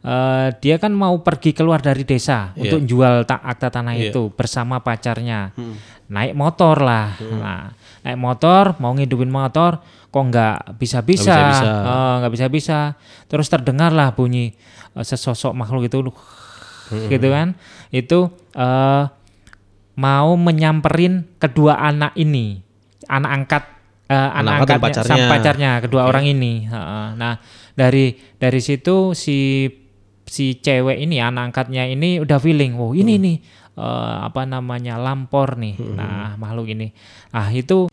eh, dia kan mau pergi keluar dari desa Iya. untuk jual tak akta tanah Iya. itu bersama pacarnya. Hmm. Naik motor lah. Nah, naik motor mau ngidupin motor kok nggak bisa-bisa. Nggak bisa-bisa. Bisa-bisa. Terus terdengarlah bunyi eh, sesosok makhluk itu Hmm. gitu kan. Itu eh mau menyamperin kedua anak ini. Anak angkat eh, anak, Anak angkat pacarnya. sama pacarnya kedua orang ini. Heeh. Nah, dari dari situ si si cewek ini anak angkatnya ini udah feeling, wow ini Hmm. nih eh, apa namanya lampor nih. Nah, makhluk ini. Ah, itu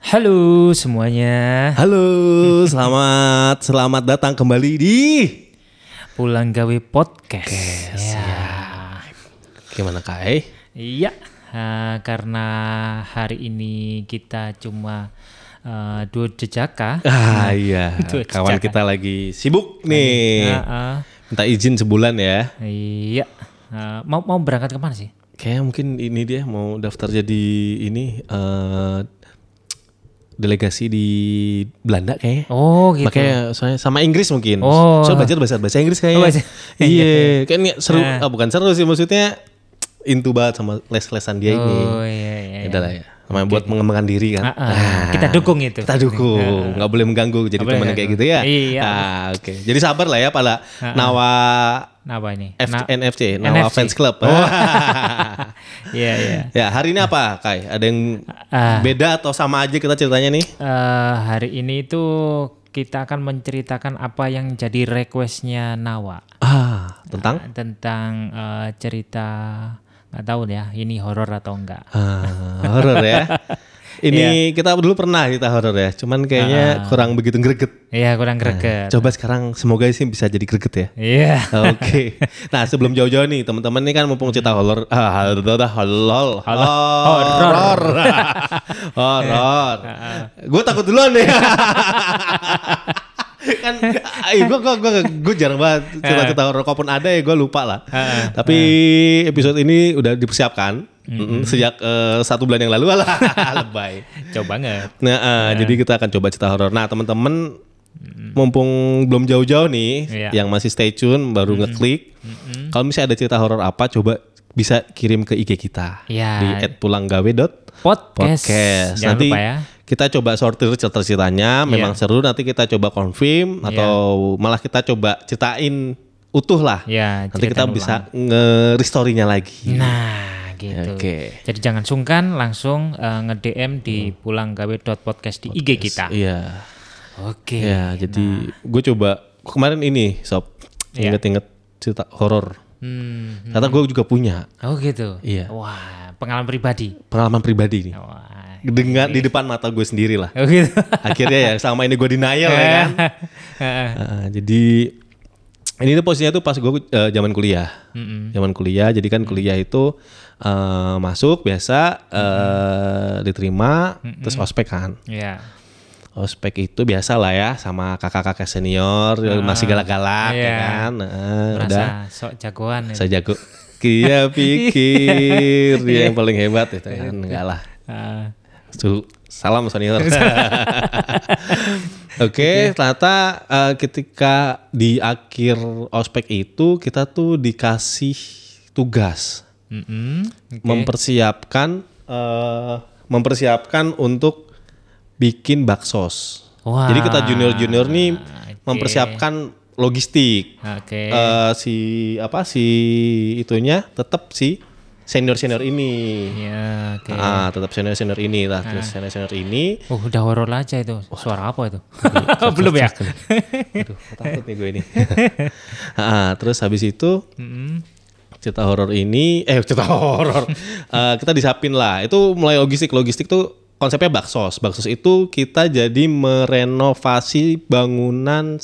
Halo semuanya. Halo, selamat selamat datang kembali di Pulang gawe podcast. Ya. gimana Kai? Iya, eh, karena hari ini kita cuma eh, dua jejaka. Ah iya, Itu kawan jejaka. kita lagi sibuk nih. Heeh. Minta izin sebulan ya. iya. Eh, mau mau berangkat ke mana sih? Kayaknya mungkin ini dia mau daftar jadi ini eh delegasi di Belanda kayaknya. Oh gitu. Makanya soalnya sama Inggris mungkin. Oh. Soalnya belajar bahasa bahasa Inggris kayaknya. Oh, bahasa- iya, kan ini seru. Nah. ah, bukan seru sih maksudnya intu banget sama les-lesan dia ini. Oh iya iya. Ya udah lah ya. Namanya buat mengembangkan diri kan. Ah, ah. Kita dukung itu. Kita dukung, nggak boleh mengganggu jadi teman kayak gitu ya. Iya. Ah, oke. Jadi sabar lah ya pada Nawa Nah, apa ini? F- Nah, NFC, Nawa NFC. Fans Club. Iya iya. ya, hari ini apa, Kai? Ada yang Ah. beda atau sama aja kita ceritanya nih? Eh, hari ini itu kita akan menceritakan apa yang jadi requestnya Nawa. Ah, tentang Nah, tentang eh, cerita nggak tahu ya ini horor atau enggak. ah, horor ya. Ini kita dulu pernah kita horor ya, cuman kayaknya kurang begitu greget. Iya kurang greget. Coba sekarang semoga sih bisa jadi greget ya. Iya. Oke. Nah sebelum jauh-jauh nih teman-teman nih kan mumpung cerita horor, ah, horor, horor, horor, horor. Gue takut duluan nih. Kan, gue gue gue gue jarang banget cerita-cerita horor, kalaupun ada ya gue lupa lah. Tapi episode ini udah dipersiapkan Mm-mm, sejak eh, satu bulan yang lalu lah, lebay. Coba banget. Nah, eh, jadi kita akan coba cerita horor. Nah, teman-teman mumpung belum jauh-jauh nih, Iya. yang masih stay tune baru ngeklik. Kalau misalnya ada cerita horor apa, coba bisa kirim ke IG kita Iya. di @pulanggawe.podcast. Podcast. Jangan Nanti lupa ya. Kita coba sortir cerita-ceritanya, memang seru. Nanti kita coba confirm Iya. atau malah kita coba ceritain utuh lah. Ya, Nanti kita ceritain bisa nge-restory-nya lagi. Nah, gitu. Oke. Jadi jangan sungkan langsung eh, nge-DM di pulanggawe.podcast di IG kita. Iya. Oke. Ya, jadi gue coba kemarin ini sob Iya. inget-inget cerita horor. Hmm. Ternyata gue juga punya Oh gitu. Iya. Wah, pengalaman pribadi. pengalaman pribadi nih. Wah. Dengan di depan mata gue sendiri lah. Oh gitu. Akhirnya ya sama ini gue denial ya kan. Ah, jadi ini tuh posisinya tuh pas gue eh, zaman kuliah. Zaman kuliah, jadi kan kuliah itu eh, masuk biasa eh, diterima terus ospek kan. Iya. Ospek itu biasa lah ya sama kakak-kakak senior masih galak-galak ya Iya. kan. Nah, Merasa udah sok jagoan. ya. saya jago. Kia pikir dia yang paling hebat itu kan enggak lah. Ah, Su- Salam senior. Oke, ternyata eh, ketika di akhir ospek itu kita tuh dikasih tugas mm-mm. Oke. mempersiapkan eh, mempersiapkan untuk bikin baksos. Wah. Jadi kita junior-junior nih Oke. mempersiapkan logistik. Oke. Eh, si apa si itunya tetap si senior-senior ini. Ya, oke. Ah, tetap senior-senior ini lah. Terus senior-senior ini Oh, udah horor aja itu. Suara apa itu? Belum ya? Aduh, takut nih gue ini. Ah, terus habis itu Mm-mm. cerita horor ini eh cerita horor Eh, kita disapin lah itu mulai logistik logistik tuh konsepnya baksos baksos itu kita jadi merenovasi bangunan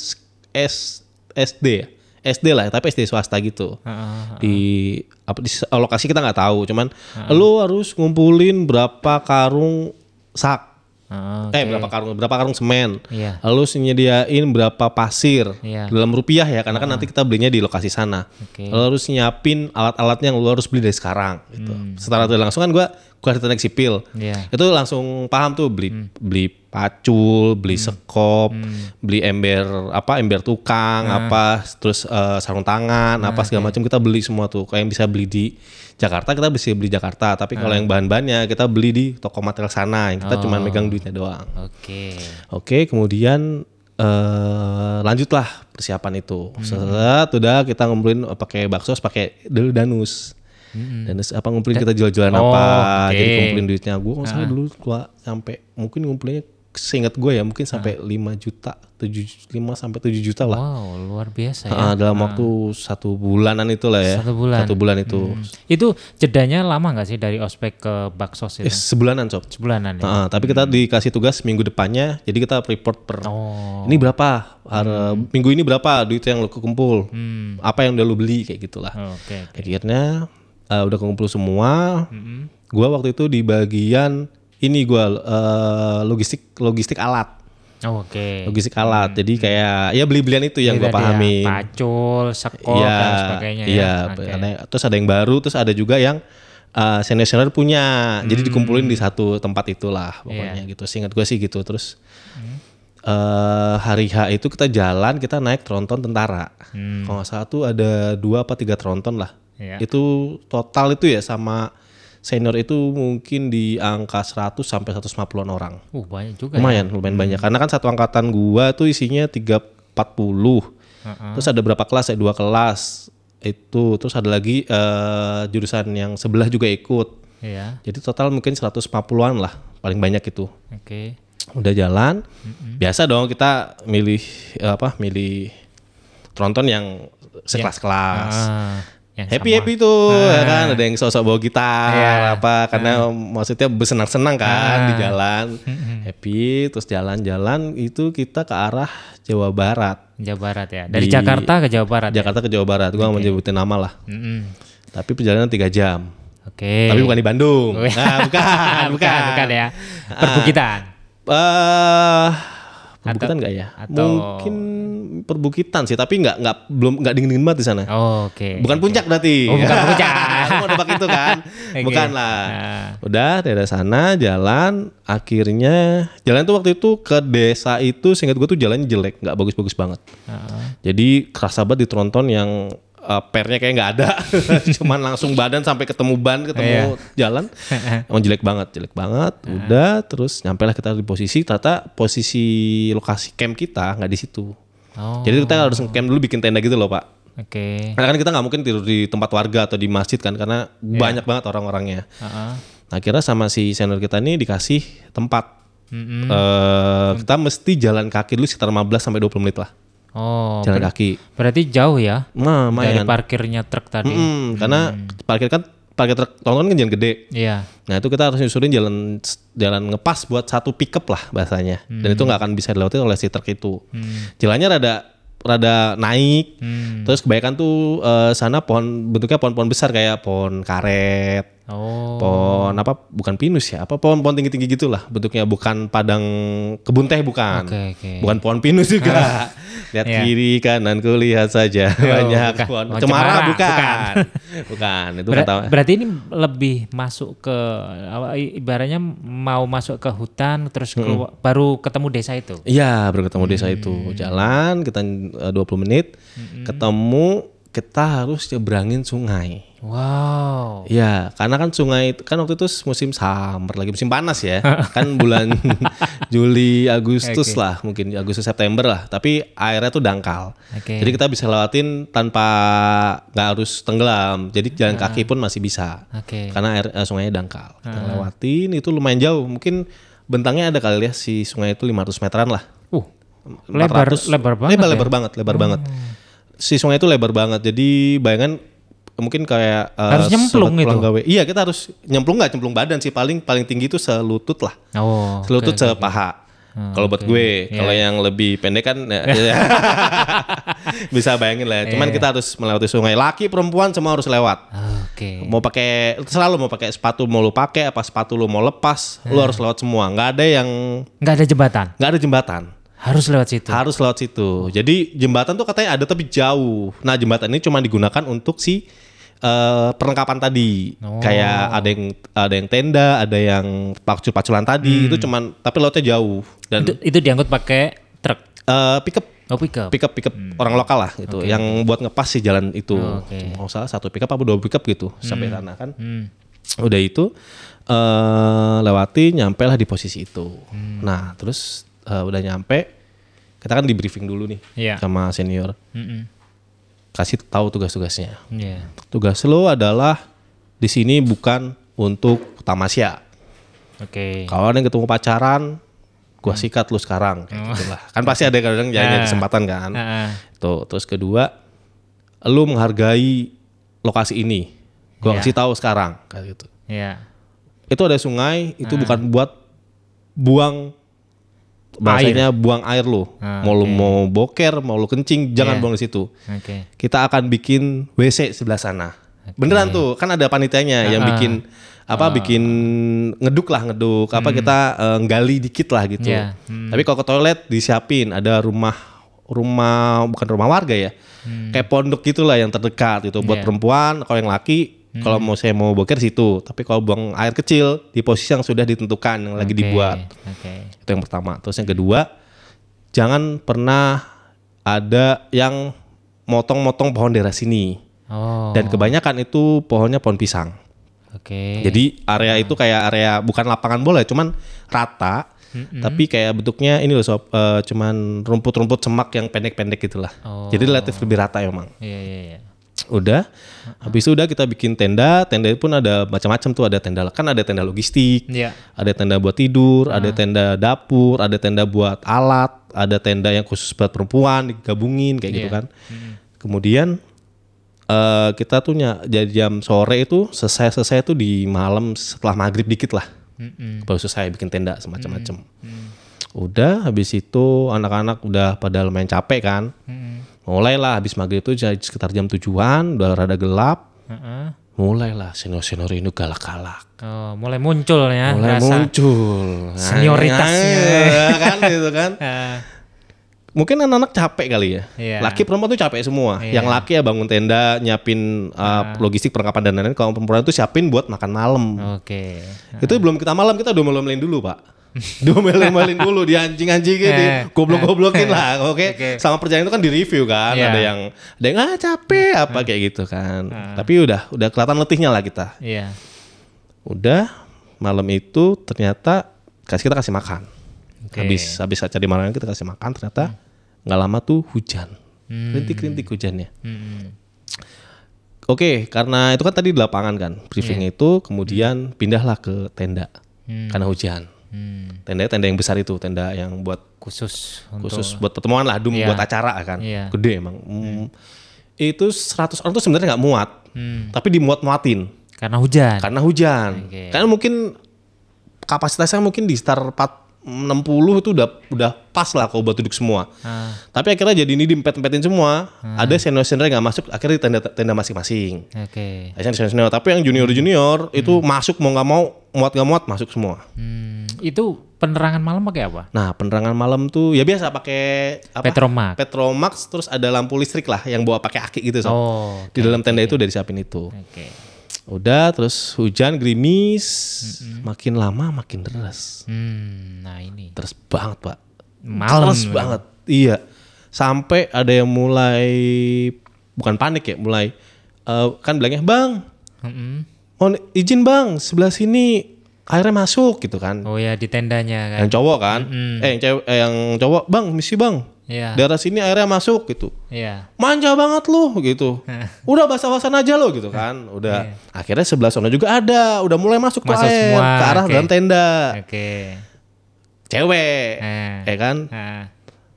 S, SD ya SD lah tapi SD swasta gitu. Ah, di apa di lokasi kita nggak tahu cuman lu harus ngumpulin berapa karung sak. Ah, eh berapa karung berapa karung semen. Iya. lalu nyediain berapa pasir Iya. dalam rupiah ya karena kan nanti kita belinya di lokasi sana. Oke. lalu harus nyiapin alat-alatnya yang lu harus beli dari sekarang gitu. Hmm. secara tidak langsung kan gue bukan teknik sipil. Iya. Itu langsung paham tuh beli beli pacul, beli sekop, beli ember apa ember tukang, apa terus eh, sarung tangan, apa segala macam kita beli semua tuh. Kayak yang bisa beli di Jakarta kita bisa beli Jakarta, tapi kalau yang bahan-bahannya kita beli di toko material sana, yang kita cuma megang duitnya doang. Oke. Oke, kemudian eh lanjutlah persiapan itu. Set udah kita ngumpulin eh, pakai bakso, pakai dulu danus. Danus apa ngumpulin kita jual-jualan Oh, apa, oke. jadi kumpulin duitnya. Gue nggak salah dulu gua sampai mungkin ngumpulinnya seingat gue ya mungkin sampai 5 juta, 7 5 sampai 7 juta lah. Wow, luar biasa ya. Ah, dalam waktu satu bulanan itu lah ya. Satu bulan. Satu bulan itu. Itu jedanya lama nggak sih dari ospek ke baksos Eh, itu? sebulanan sob. Sebulanan ya. Ah, tapi kita dikasih tugas minggu depannya, jadi kita report per Oh. ini berapa Har- minggu ini berapa duit yang lu kumpul Hmm. apa yang udah lu beli kayak gitulah Oke. oke. akhirnya eh, udah kumpul semua gua waktu itu di bagian ini gua eh, logistik logistik alat Oh, Oke. logistik alat jadi kayak ya beli belian itu yang Ini gua ya, pahamin Pacul, sekop Iya, dan sebagainya iya, ya. Oke. karena- terus ada yang baru terus ada juga yang eh, senior-senior punya jadi Hmm. dikumpulin di satu tempat itulah pokoknya Iya. gitu seingat gue sih gitu terus Hmm. eh, hari H itu kita jalan kita naik tronton tentara kalau nggak salah tuh ada dua apa tiga tronton lah Hmm. Iya. itu total itu ya sama senior itu mungkin di angka 100 sampai 150-an orang Uh, banyak juga ya. lumayan lumayan banyak karena kan satu angkatan gua tuh isinya 340 Heeh. terus ada berapa kelas ya dua kelas itu terus ada lagi eh, jurusan yang sebelah juga ikut Iya. jadi total mungkin 150-an lah paling banyak itu Oke. udah jalan biasa dong kita milih eh, apa milih tronton yang sekelas-kelas Ah, yang happy sama. happy tuh ya kan ada yang sosok bawa gitar Iya. apa karena maksudnya bersenang-senang kan Ah. di jalan happy terus jalan-jalan itu kita ke arah Jawa Barat Jawa Barat ya. Dari Di- Jakarta ke Jawa Barat. ya? Jakarta ke Jawa Barat gua nggak mau nyebutin nama lah Mm-mm. tapi perjalanan tiga jam Oke. tapi bukan di Bandung nah, bukan bukan, bukan ya. Perbukitan. eh perbukitan nggak ya atau- mungkin perbukitan sih tapi nggak nggak belum nggak dingin dingin banget di sana Oh, Oke. Bukan puncak berarti. Oh, bukan puncak. Mau nebak itu kan? Oke. Bukan lah. Nah. Udah dari sana jalan, akhirnya jalan tuh waktu itu ke desa itu seingat gue tuh jalannya jelek, nggak bagus-bagus banget. Heeh. Jadi kerasa banget di tronton yang uh, pernya kayak nggak ada, cuman langsung badan sampai ketemu ban, ketemu jalan, emang jelek banget, jelek banget. Udah, terus nyampe lah kita di posisi, ternyata posisi lokasi camp kita nggak di situ. Oh. Jadi kita harus camp dulu bikin tenda gitu loh pak. Oke. Karena kan kita nggak mungkin tidur di tempat warga atau di masjid kan karena banyak banget orang-orangnya. Heeh. Nah kira sama si senior kita ini dikasih tempat. Mm-mm. Eh, kita mesti jalan kaki dulu sekitar 15 sampai 20 menit lah. Oh, Jalan kaki. berarti jauh ya Nah, dari parkirnya truk tadi. Mm, Karena parkir kan parkir truk tonton kan jalan gede. Iya. Nah itu kita harus nyusurin jalan jalan ngepas buat satu pickup lah bahasanya. Dan itu nggak akan bisa dilewati oleh si truk itu. Jalannya rada rada naik. Hmm. Terus kebanyakan tuh eh, sana pohon bentuknya pohon-pohon besar kayak pohon karet, Oh. pohon apa bukan pinus ya, apa pohon-pohon tinggi-tinggi gitulah bentuknya bukan padang kebun teh bukan. Oke, oke. Bukan pohon pinus juga. Lihat Iya. kiri kanan ku lihat saja banyak bukan. pohon. Oh, Cemara, cemara, bukan. bukan. Itu Ber- kata berarti ini lebih masuk ke ibaratnya mau masuk ke hutan terus keluar, baru ketemu desa itu. Iya, baru ketemu desa itu. Hmm. Jalan kita eh, 20 menit. Ketemu kita harus nyebrangin sungai. Wow. Iya, karena kan sungai itu kan waktu itu musim summer lagi musim panas ya. kan bulan Juli, Agustus lah, mungkin Agustus September lah. Tapi airnya tuh dangkal. Oke. Jadi kita bisa lewatin tanpa nggak harus tenggelam. Jadi jalan Ah. kaki pun masih bisa. Oke. Karena air eh, sungainya dangkal. Kita Ah. lewatin itu lumayan jauh. Mungkin bentangnya ada kali ya si sungai itu 500 meteran lah. Uh. Lebar 400. lebar banget. lebar, ya? lebar banget, lebar banget. Si sungai itu lebar banget. Jadi bayangan mungkin kayak eh, Harus nyemplung itu? gawe. Iya, kita harus nyemplung nggak nyemplung badan sih. Paling paling tinggi itu selutut lah. Oh. Selutut sepaha. Hmm, Kalau buat gue, kalau yang lebih pendek kan ya, ya. bisa bayangin lah. Cuman kita harus melewati sungai. Laki perempuan semua harus lewat. Oke. Mau pakai selalu mau pakai sepatu mau lu pakai apa sepatu lu mau lepas, lu harus lewat semua. nggak ada yang Nggak ada jembatan. nggak ada jembatan. Harus lewat situ. Harus lewat situ. Jadi jembatan tuh katanya ada tapi jauh. Nah jembatan ini cuma digunakan untuk si eh, perlengkapan tadi. Oh. Kayak ada yang ada yang tenda, ada yang pacul-paculan tadi. Itu cuman tapi lautnya jauh dan Hmm. Itu, itu diangkut pakai truk. eh, pickup Oh pickup. pickup pickup orang lokal lah gitu yang buat ngepas sih jalan itu Oh, oke. mau salah satu pickup apa dua pickup gitu sampai sana kan Hmm. udah itu eh lewati nyampe lah di posisi itu Hmm. nah terus eh, udah nyampe kita kan di briefing dulu nih Iya. sama senior Mm-mm. Kasih tahu tugas-tugasnya Iya. tugas lo adalah di sini bukan untuk tamasya Oke. kalau ada yang ketemu pacaran gua sikat lu sekarang kayak lah kan pasti ada kadang jalannya Ah. kesempatan kan Ah, ah. Tuh, terus kedua, lu menghargai lokasi ini. Gua Iya. kasih tahu sekarang kayak gitu. Iya. Itu ada sungai, itu bukan buat buang bahasanya buang air lu. Ah, mau lu mau boker, mau lu kencing, jangan Iya. buang di situ. Oke. Kita akan bikin WC sebelah sana. Beneran tuh, kan ada panitianya yang Ah. bikin apa bikin ngeduk lah ngeduk apa kita eh, nggali dikit lah gitu. Iya. Hmm. Tapi kalau ke toilet disiapin ada rumah rumah bukan rumah warga ya. Kayak pondok gitulah yang terdekat gitu buat Hmm. Iya. perempuan, kalau yang laki kalau mau saya mau boker situ. Tapi kalau buang air kecil di posisi yang sudah ditentukan yang lagi dibuat. Oke. Itu yang pertama. Terus yang kedua, jangan pernah ada yang motong-motong pohon daerah sini. Oh. Dan kebanyakan itu pohonnya pohon pisang. Oke. Jadi area itu kayak area bukan lapangan bola, cuman rata. Tapi kayak bentuknya ini loh sob, eh, cuman rumput-rumput semak yang pendek-pendek gitulah. Oh. Jadi relatif lebih rata emang. Iya iya iya. Udah, habis itu udah kita bikin tenda. Tenda pun ada macam-macam tuh. Ada tenda kan ada tenda logistik, Iya. ada tenda buat tidur, ada tenda dapur, ada tenda buat alat, ada tenda yang khusus buat perempuan digabungin kayak gitu Iya. kan. Kemudian eh kita tuh jadi jam sore itu selesai selesai tuh di malam setelah maghrib dikit lah. Mm-mm. Baru selesai bikin tenda semacam-macam. Udah habis itu anak-anak udah pada lumayan capek kan. Mm-mm. Mulailah habis maghrib itu jadi sekitar jam tujuan udah rada gelap. Heeh. Mulailah senior-senior ini galak-galak. Oh, mulai muncul ya Mulai rasa. muncul senioritasnya. Ya, kan gitu kan. Ah, Mungkin anak-anak capek kali ya. Iya. Laki perempuan tuh capek semua. Iya. Yang laki ya bangun tenda, nyiapin uh, logistik perlengkapan dan lain-lain. Kalau perempuan tuh siapin buat makan malam. Oke. Itu belum kita malam kita udah melin dulu pak. Diomelin-melin dulu di anjing-anjingin, di Eh. goblok-goblokin lah, oke. Oke. Sama perjalanan itu kan di review kan, Iya. ada yang ada yang ah capek apa kayak gitu kan. Tapi udah udah kelihatan letihnya lah kita. Iya. Udah malam itu ternyata kasih kita kasih makan. Oke. Habis habis acara di malam kita kasih makan ternyata nggak lama tuh hujan. Rintik-rintik hujannya. Mm-mm. Oke, karena itu kan tadi di lapangan kan, briefing Iya. itu kemudian pindahlah ke tenda Hmm. karena hujan. Hmm. Tenda tenda yang besar itu, tenda yang buat Khusus untuk khusus buat pertemuan lah, dum Iya. buat acara kan, Iya. gede emang. Hmm. Itu 100 orang tuh sebenarnya nggak muat, Hmm. tapi dimuat-muatin karena hujan. karena hujan. Oke. Karena mungkin kapasitasnya mungkin di sekitar 4 60 itu udah udah pas lah kalau buat duduk semua. Ah, Tapi akhirnya jadi ini diempet-empetin semua. Ada senior-senior yang nggak masuk, akhirnya di tenda tenda masing-masing. Oke. Biasanya senior senior tapi yang junior junior itu masuk mau nggak mau muat nggak muat masuk semua Hmm. Itu penerangan malam pakai apa? nah penerangan malam tuh ya biasa pakai apa Petromax. Petromax terus ada lampu listrik lah yang bawa pakai aki gitu so. Oh. di dalam tenda itu udah disiapin itu Oke. Udah terus hujan gerimis makin lama makin deras Hmm. Nah ini. deras banget pak Malam. deras banget iya sampai ada yang mulai bukan panik ya mulai eh, kan bilangnya bang Mm-mm. oh izin bang sebelah sini airnya masuk gitu kan Oh ya di tendanya kan. yang cowok kan eh yang cewek eh, yang cowok bang misi bang Iya. daerah sini airnya masuk gitu. Iya. manja banget lu gitu. Udah basah-basahan aja lo gitu kan. Udah. Akhirnya sebelah sana juga ada. Udah mulai masuk, Masuk air semua, ke arah oke. dalam tenda. Oke. cewek. Eh. ya kan? Ah.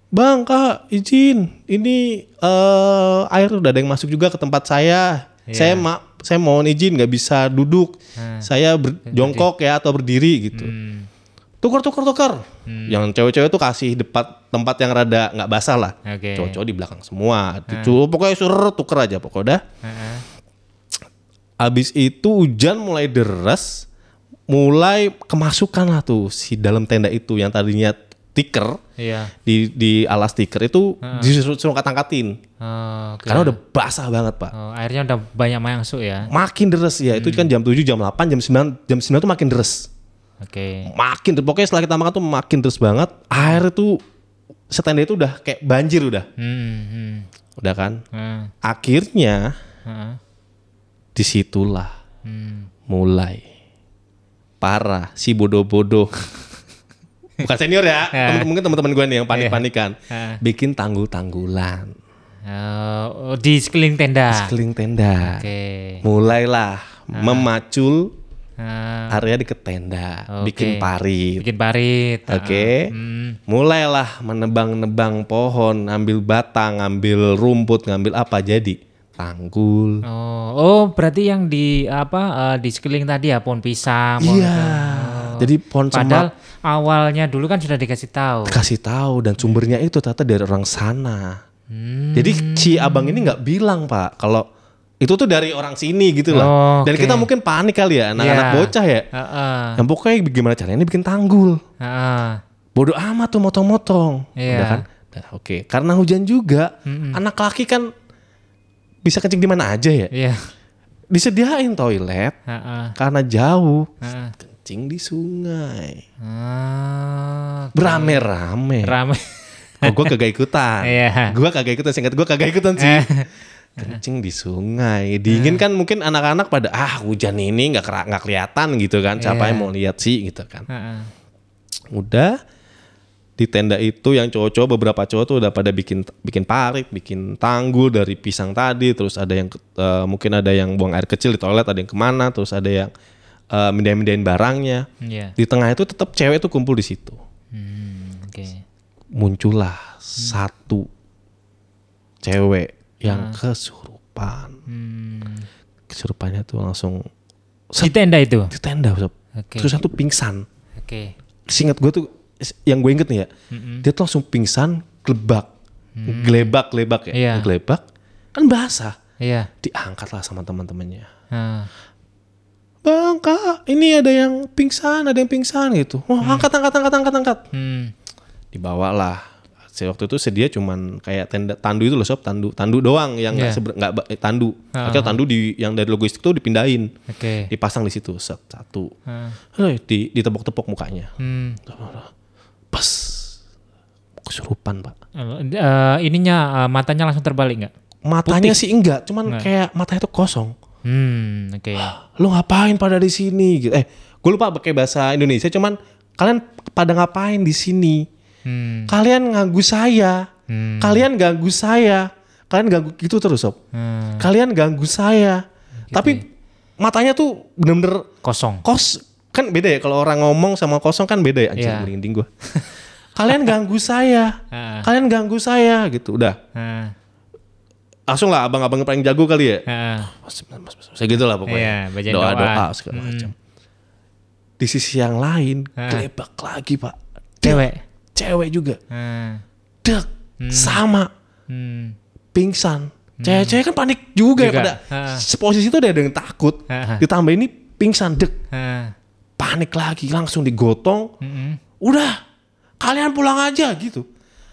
bang kak izin. Ini eh air udah ada yang masuk juga ke tempat saya. Saya ma saya mohon izin nggak bisa duduk. Saya ber- jongkok ya atau berdiri gitu. Hmm. Tukar tukar tukar yang cewek-cewek tuh kasih depan tempat yang rada nggak basah lah. Oke. cowok-cowok di belakang semua. Dicu- pokoknya suruh tuker aja pokoknya udah. Ah. Abis itu hujan mulai deras, mulai kemasukan lah tuh si dalam tenda itu yang tadinya tikar Iya. di di alas tikar itu disuruh suruh angkat-angkatin Oh, oke. karena udah basah banget pak. Oh, airnya udah banyak masuk ya. makin deres ya itu kan jam 7 jam 8 jam 9 jam 9 tuh makin deres Oke. makin deres. pokoknya setelah kita makan tuh makin deres banget air itu setenda itu udah kayak banjir udah Hmm, hmm. udah kan Ah, akhirnya ah, di situlah hmm. mulai parah si bodoh-bodoh bukan senior ya temen- mungkin teman-teman gue nih yang panik-panikan Ah. bikin tanggul-tanggulan Oh, di sekeliling tenda. sekeliling tenda Oke. mulailah memacul Ah, area deket tenda Oke. bikin parit bikin parit. Oke, hmm. mulailah menebang-nebang pohon, ngambil batang, ngambil rumput, ngambil apa jadi tanggul. Oh, oh berarti yang di apa eh, di sekeliling tadi ya pohon pisang. Iya, jadi pohon Padahal semak awalnya dulu kan sudah dikasih tahu. kasih tahu dan sumbernya itu ternyata dari orang sana. Hmm. Jadi si abang ini nggak bilang pak kalau itu tuh dari orang sini gitu lah. Oh, Dan kita mungkin panik kali ya, anak-anak Iya. bocah ya. Heeh. Yang pokoknya gimana caranya bikin tanggul. Heeh. Bodoh amat tuh motong-motong. Iya. Udah kan? Nah, Oke, karena hujan juga, anak laki kan bisa kencing di mana aja ya. Iya. Disediain toilet Heeh. karena jauh. Heeh. Kencing di sungai. Ah, Berame-rame. rame. Kok gue kagak ikutan. Iya. Gue kagak ikutan, singkat gue kagak ikutan sih. Kencing di sungai. Dingin kan mungkin anak-anak pada ah hujan ini nggak nggak kelihatan gitu kan. Siapa Iya. yang mau lihat sih gitu kan. Udah di tenda itu yang cowok-cowok beberapa cowok tuh udah pada bikin bikin parit, bikin tanggul dari pisang tadi, terus ada yang eh, mungkin ada yang buang air kecil di toilet, ada yang ke mana, terus ada yang eh, mindahin-mindahin barangnya. Iya. Di tengah itu tetap cewek tuh kumpul di situ. Hmm, oke. Muncullah satu cewek yang kesurupan. Hmm. Kesurupannya tuh langsung Di tenda itu. di tenda, sob. Oke. Terus satu pingsan. Oke. Seingat gue tuh yang gue inget nih ya, dia tuh langsung pingsan, gelebak, gelebak, gelebak ya. Iya. gelebak, kan basah, Iya. diangkat lah sama teman-temannya. Ah. Bang kak, ini ada yang pingsan, ada yang pingsan gitu. Wah angkat, angkat, angkat, angkat, angkat. Hmm. Dibawa waktu itu sedia cuman kayak tenda tandu itu loh sob, tandu, tandu doang yang nggak Iya. seber- nggak eh, tandu. Ah. Akhirnya tandu di yang dari logistik tuh dipindahin, Oke. dipasang di situ set, satu. Hei, di ditepok-tepok mukanya. Hmm. Pas kesurupan pak. Eh, ininya eh, matanya langsung terbalik nggak? Matanya sih enggak, cuman kayak matanya tuh kosong. Hmm, oke. Lo ngapain pada di sini? Gitu. Eh, gue lupa pakai bahasa Indonesia, cuman kalian pada ngapain di sini? Hmm. Kalian ganggu saya. Hmm. Kalian ganggu saya. Kalian ganggu gitu terus, sob. Hmm. Kalian ganggu saya. Tapi matanya tuh bener-bener Kosong. kos kan beda ya kalau orang ngomong sama kosong kan beda ya anjing Iya. merinding gue kalian ganggu saya kalian ganggu saya gitu udah Ah. langsung lah abang-abang yang paling jago kali ya mas, mas, mas, mas, gitu lah pokoknya Iya, bacain doa doa doa. segala macam di sisi yang lain gelebak lagi pak Cewek. Cewek juga Ah. dek sama Hmm. pingsan cewek-cewek kan panik juga, ya Juga. pada Ah. posisi itu ada yang takut Ah. ditambah ini pingsan dek Ah. panik lagi langsung digotong Mm-mm. udah kalian pulang aja gitu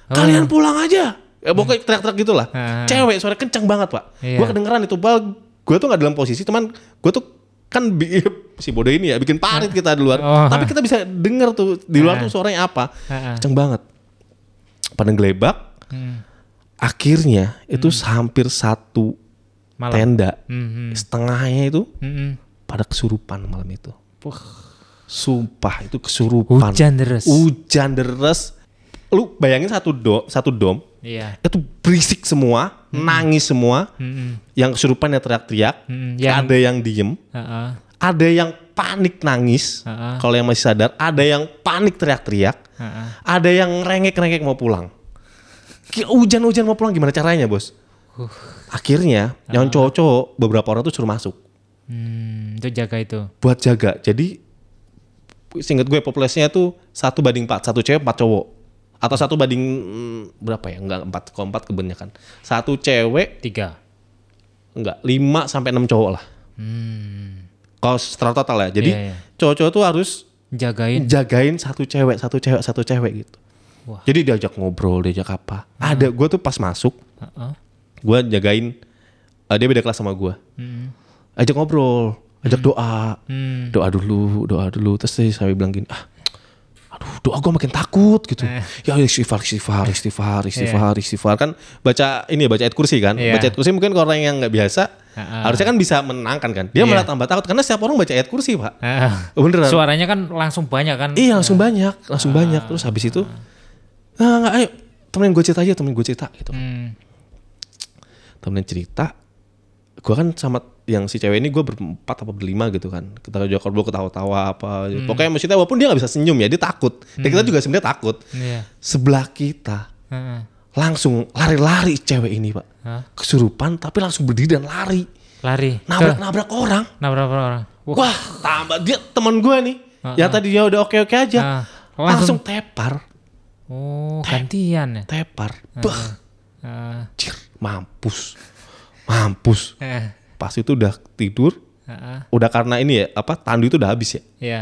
Oh. kalian pulang aja ya pokoknya teriak-teriak gitu lah Ah. cewek suara kencang banget pak Iya. Gua kedengeran itu bal gue tuh nggak dalam posisi teman gue tuh kan si bodoh ini ya bikin parit kita di luar Oh. tapi kita bisa denger tuh di luar tuh suaranya apa kencang banget pada gelebak Hmm. akhirnya itu hampir satu Malam. tenda Hmm. setengahnya itu Hmm. pada kesurupan malam itu sumpah itu kesurupan Hujan deras. hujan deres lu bayangin satu do satu dom Iya. itu berisik semua nangis semua Hmm. yang kesurupan ya teriak-teriak Hmm. Yang. ada yang diem Ah. Ada yang panik nangis Ah. kalau yang masih sadar ada yang panik teriak-teriak ada yang rengek-rengek mau pulang hujan-hujan mau pulang gimana caranya bos akhirnya yang cowok-cowok beberapa orang tuh suruh masuk Hmm. Itu jaga itu. buat jaga jadi singkat gue populasinya tuh satu banding empat satu cewek empat cowok atau satu banding mm, berapa ya enggak empat kalau empat kebanyakan satu cewek Tiga. enggak lima sampai enam cowok lah Hmm. Kalau setelah total ya jadi Iya, iya. cowok-cowok tuh harus Jagain. jagain satu cewek satu cewek satu cewek gitu Wah. Jadi diajak ngobrol, diajak apa. Ada gue tuh pas masuk, Heeh. gue jagain eh, dia beda kelas sama gue. Hmm. Ajak ngobrol, ajak doa, Hmm. doa dulu, doa dulu. Terus sampai bilang gini, ah, aduh doa gue makin takut gitu. Eh. Ya istighfar, istighfar, istighfar, istighfar, istighfar. Kan baca ini ya, baca ayat kursi kan. Iya. Baca ayat kursi mungkin orang yang nggak biasa, Heeh. harusnya kan bisa menenangkan kan. Dia Iya. malah tambah takut karena setiap orang baca ayat kursi pak. Heeh. Beneran. Suaranya kan langsung banyak kan? Iya langsung banyak, langsung banyak. Terus habis itu, nah, nggak, ayo temenin gue cerita aja, temenin gue cerita gitu. Hmm. Temenin cerita, gue kan sama yang si cewek ini gue berempat apa berlima gitu kan. Kita juga kalau ketawa-tawa apa. Hmm. Pokoknya maksudnya walaupun dia nggak bisa senyum ya, dia takut. Dan kita juga sebenarnya takut. Iya. Sebelah kita Heeh. langsung lari-lari cewek ini pak. Hah? Kesurupan tapi langsung berdiri dan lari. Lari. Ke Nabrak-nabrak orang. nabrak orang. Wah. Wah tambah dia teman gue nih. Ya tadi dia udah oke-oke aja. Ah, langsung langsung- tepar. Oh, gantian ya. Tepar. Bah. Heeh. Cir, mampus. Mampus. Eh. Pas itu udah tidur, Heeh. udah karena ini ya, apa tandu itu udah habis ya. Iya.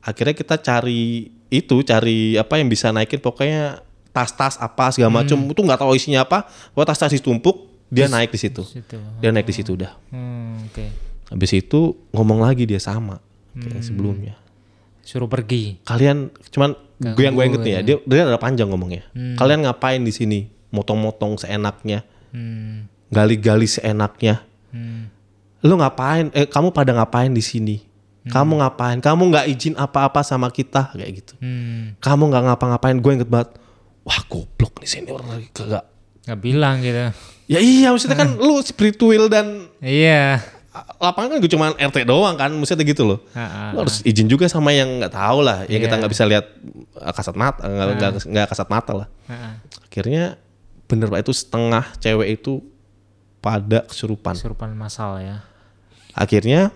Akhirnya kita cari itu, cari apa yang bisa naikin pokoknya tas-tas apa segala macem itu nggak tahu isinya apa. Pokoknya tas-tas ditumpuk, dia naik di situ. Situ. Dia naik di situ udah. Hmm, oke. Habis itu ngomong lagi dia sama kayak sebelumnya. Suruh pergi. Kalian cuman gue yang gue inget nih ya, dia dia ada panjang ngomongnya. Kalian ngapain di sini? Motong-motong seenaknya, Hmm. gali-gali seenaknya. Hmm. Lu ngapain? Eh kamu pada ngapain di sini? Kamu ngapain? Kamu nggak izin apa-apa sama kita? Kayak gitu. Hmm. kamu nggak ngapa-ngapain? Gue inget banget wah goblok nih senior lagi kagak. Nggak bilang gitu. ya iya maksudnya kan lu spiritual dan Iya. lapangan kan gue cuma RT doang kan maksudnya gitu loh. Heeh. lu harus izin juga sama yang nggak tahu lah yang kita Iya. nggak bisa lihat ah, kasat mata nggak kasat mata lah. Akhirnya bener pak itu setengah cewek itu pada kesurupan Kesurupan masal ya. akhirnya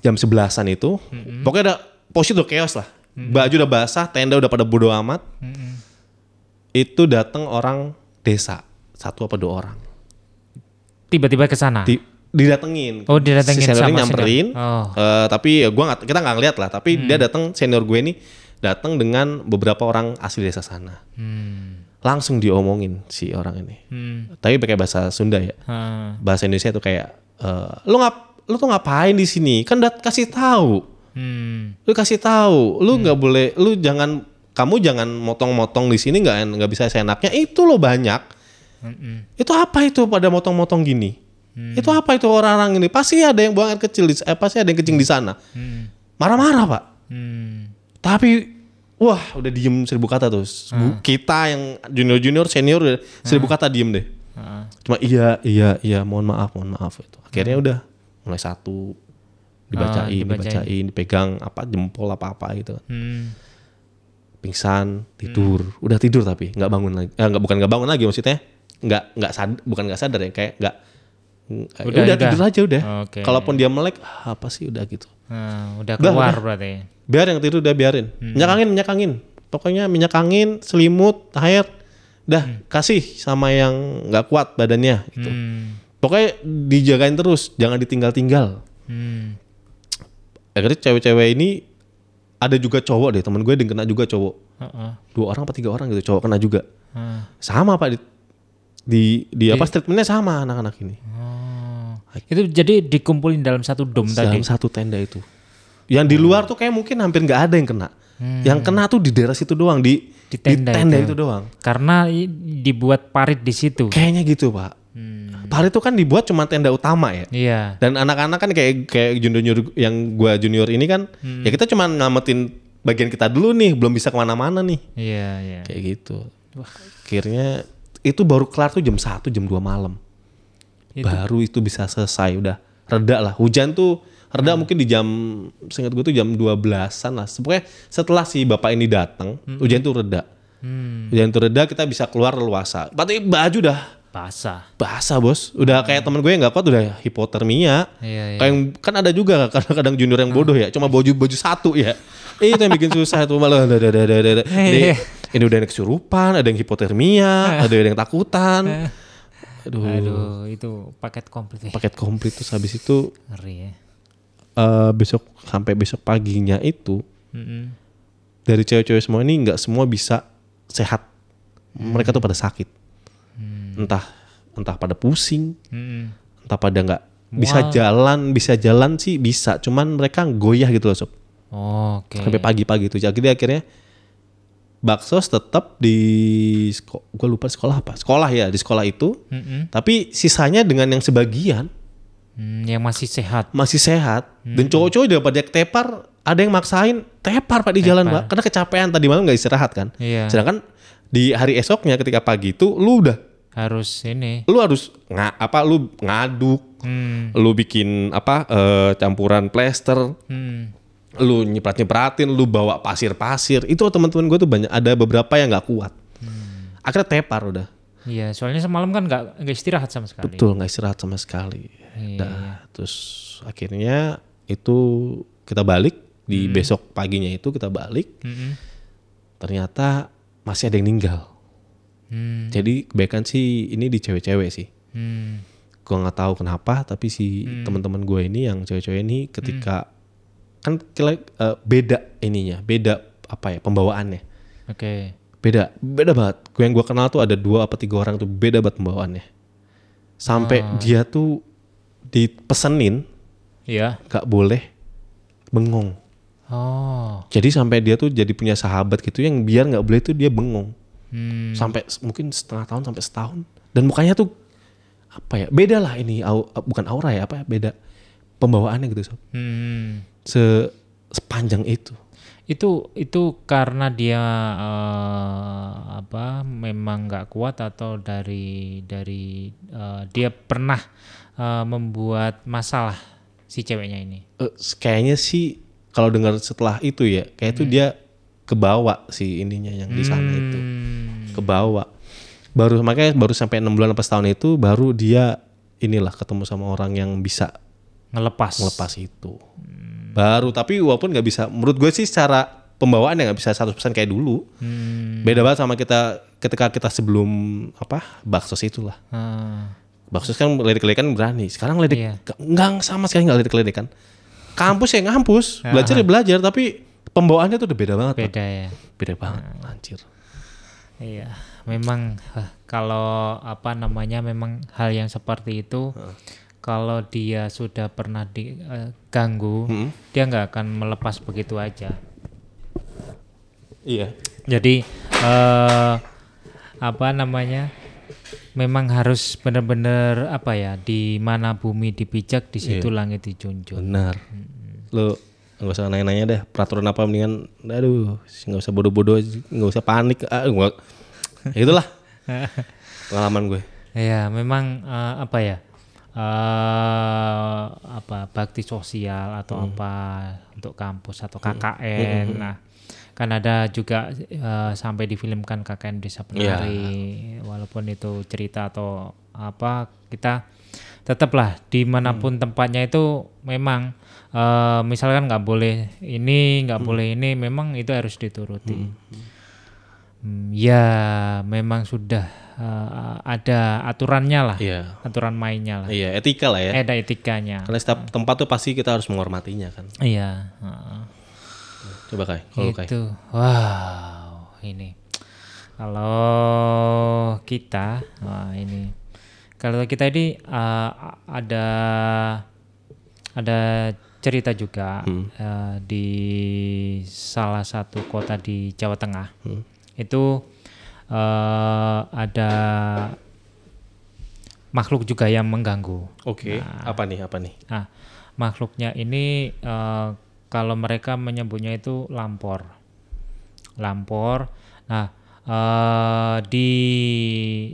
jam sebelasan itu pokoknya ada posisi udah chaos lah baju udah basah tenda udah pada bodo amat Mm-mm. itu datang orang desa satu apa dua orang Tiba-tiba ke sana. Di, didatengin Oh, didatengin si senior sama nyamperin senior. Oh. Eh, tapi ya gua nggak kita nggak ngeliat lah tapi dia datang senior gue ini datang dengan beberapa orang asli desa sana Hmm. Langsung diomongin si orang ini Hmm. tapi pakai bahasa Sunda ya Heeh. bahasa Indonesia tuh kayak eh, lu ngap lu tuh ngapain di sini kan udah kasih tahu Hmm. lu kasih tahu lu nggak boleh lu jangan kamu jangan motong-motong di sini nggak nggak bisa seenaknya itu lo banyak Mm-mm. itu apa itu pada motong-motong gini itu apa itu orang-orang ini pasti ada yang buang air kecil di, eh, pasti ada yang kencing di sana Hmm. marah-marah pak Hmm. tapi wah udah diem seribu kata tuh. Bu- kita yang junior-junior senior udah seribu kata diem deh. Heeh. cuma iya iya iya mohon maaf mohon maaf itu. Akhirnya udah mulai satu dibacain, dibacain. dibacain dipegang apa jempol apa apa gitu Hmm. pingsan tidur. Udah tidur tapi nggak bangun lagi. Eh, nggak bukan nggak bangun lagi maksudnya. Nggak nggak sad bukan nggak sadar ya kayak nggak udah, Udah, udah. tidur aja udah. Oke. kalaupun dia melek ah, apa sih udah gitu. Udah Udah, keluar udah. berarti. Biar yang tidur udah biarin minyak angin minyak angin pokoknya minyak angin selimut air dah kasih sama yang nggak kuat badannya gitu Hmm. pokoknya dijagain terus jangan ditinggal-tinggal Hmm. akhirnya cewek-cewek ini ada juga cowok deh temen gue yang kena juga cowok Heeh. dua orang apa tiga orang gitu cowok kena juga Heeh. sama pak di di, di apa treatmentnya sama anak-anak ini Oh. Itu jadi dikumpulin dalam satu dom tadi. dalam satu tenda itu yang di luar tuh kayak mungkin hampir nggak ada yang kena yang kena tuh di daerah situ doang di Di tenda itu. itu. doang Karena dibuat parit di situ. kayaknya gitu pak Hmm. Par itu kan dibuat cuma tenda utama ya Iya. dan anak-anak kan kayak kayak junior yang gua junior ini kan ya kita cuma ngamatin bagian kita dulu nih belum bisa ke mana-mana nih Iya, iya. kayak gitu akhirnya itu baru kelar tuh jam 1 jam 2 malam Itu. baru itu bisa selesai udah reda lah hujan tuh reda mungkin di jam seingat gue tuh jam 12-an lah. Pokoknya setelah si bapak ini datang hujan tuh reda. Hmm. hujan tuh reda kita bisa keluar leluasa. Berarti baju dah. Basah. basah bos. Udah kayak temen gue yang nggak kuat udah hipotermia. Iya, iya. kayak yang- kan ada juga kadang-kadang junior yang bodoh ya cuma baju baju satu ya. Eh, itu yang bikin susah itu malah. Ada ada ada ada ada Iya. ini udah yang kesurupan ada yang hipotermia ada yang takutan. Aduh, Aduh, itu paket komplit. paket komplit terus habis itu Ngeri ya. Eh, besok sampai besok paginya itu Mm-mm. dari cewek-cewek semua ini nggak semua bisa sehat. Mereka tuh pada sakit. Hmm. Entah entah pada pusing, Mm-mm. entah pada nggak bisa jalan, bisa jalan sih bisa, cuman mereka goyah gitu loh sob. Oke. Sampai pagi-pagi itu. Jadi akhirnya baksos tetap di gue lupa sekolah apa. Sekolah ya, di sekolah itu. Mm-mm. Tapi sisanya dengan yang sebagian Hmm, yang masih sehat. masih sehat Hmm. dan cowok-cowok udah pada tepar ada yang maksain tepar pak di jalan pak karena kecapean tadi malam nggak istirahat kan Iya. sedangkan di hari esoknya ketika pagi itu lu udah Harus ini. lu harus nga, apa lu ngaduk Hmm. lu bikin apa eh, campuran plester Hmm. lu nyiprat nyipratin lu bawa pasir pasir itu teman-teman gue tuh banyak ada beberapa yang nggak kuat Hmm. akhirnya tepar udah Iya, soalnya semalam kan nggak nggak istirahat sama sekali. betul nggak istirahat sama sekali Iya. Dah, terus akhirnya itu kita balik di Hmm. besok paginya itu kita balik Mm-mm. ternyata masih ada yang meninggal Hmm. jadi kebanyakan sih ini di cewek-cewek sih Hmm. gua nggak tahu kenapa tapi si teman-teman gue ini yang cewek-cewek ini ketika kan kira eh, beda ininya beda apa ya pembawaannya Oke. beda beda banget gue yang gue kenal tuh ada dua apa tiga orang tuh beda banget pembawaannya sampai dia tuh dipesenin Iya. gak boleh bengong Oh. jadi sampai dia tuh jadi punya sahabat gitu yang biar nggak boleh tuh dia bengong Hmm. sampai mungkin setengah tahun sampai setahun dan mukanya tuh apa ya beda lah ini au- bukan aura ya apa ya, beda pembawaannya gitu sob Hmm. Se sepanjang itu Itu itu karena dia eh, apa memang nggak kuat atau dari dari eh, dia pernah eh, membuat masalah si ceweknya ini. Eh, kayaknya sih kalau dengar setelah itu ya kayak itu dia kebawa si ininya yang di sana itu Hmm. kebawa baru makanya baru sampai enam bulan apa setahun itu baru dia inilah ketemu sama orang yang bisa Ngelepas. ngelepas itu baru tapi walaupun nggak bisa menurut gue sih secara pembawaan ya nggak bisa 100% kayak dulu Hmm. beda banget sama kita ketika kita sebelum apa baksos itulah Ah. Baksos kan ledek-ledekan berani sekarang ledek Iya. nggak sama sekali nggak ledek-ledekan kampus ya ngampus belajar ya belajar tapi pembawaannya tuh udah beda banget. Beda ya. beda banget anjir Iya, memang eh, kalau apa namanya memang hal yang seperti itu kalau dia sudah pernah diganggu, Hmm. dia nggak akan melepas begitu aja. iya Jadi eh apa namanya? Memang harus benar-benar apa ya, di mana bumi dipijak, di situ langit dijunjung. benar lo nggak usah nanya-nanya deh peraturan apa mendingan aduh nggak usah bodoh-bodoh nggak usah panik ah, gua, ya itulah pengalaman gue Ya, memang eh, apa ya? Eh apa bakti sosial atau apa untuk kampus atau KKN. Nah, kan ada juga eh, sampai difilmkan KKN Desa Penari. Walaupun itu cerita atau apa, kita tetaplah di mana pun tempatnya itu memang eh, misalkan nggak boleh ini, nggak boleh ini, memang itu harus dituruti. Hmm, ya, memang sudah eh, ada aturannya lah, iya aturan mainnya lah. iya etika lah ya Ada etikanya. karena setiap tempat tuh pasti kita harus menghormatinya kan Iya. heeh. coba kai kalau kai Itu. Wow, ini. Kalau kita, wah ini. Kalau kita ini eh, ada ada cerita juga eh, di salah satu kota di Jawa Tengah. Itu eh, ada makhluk juga yang mengganggu. oke apa nih apa nih Nah, makhluknya ini eh, kalau mereka menyebutnya itu lampor. Lampor. Nah, eh, di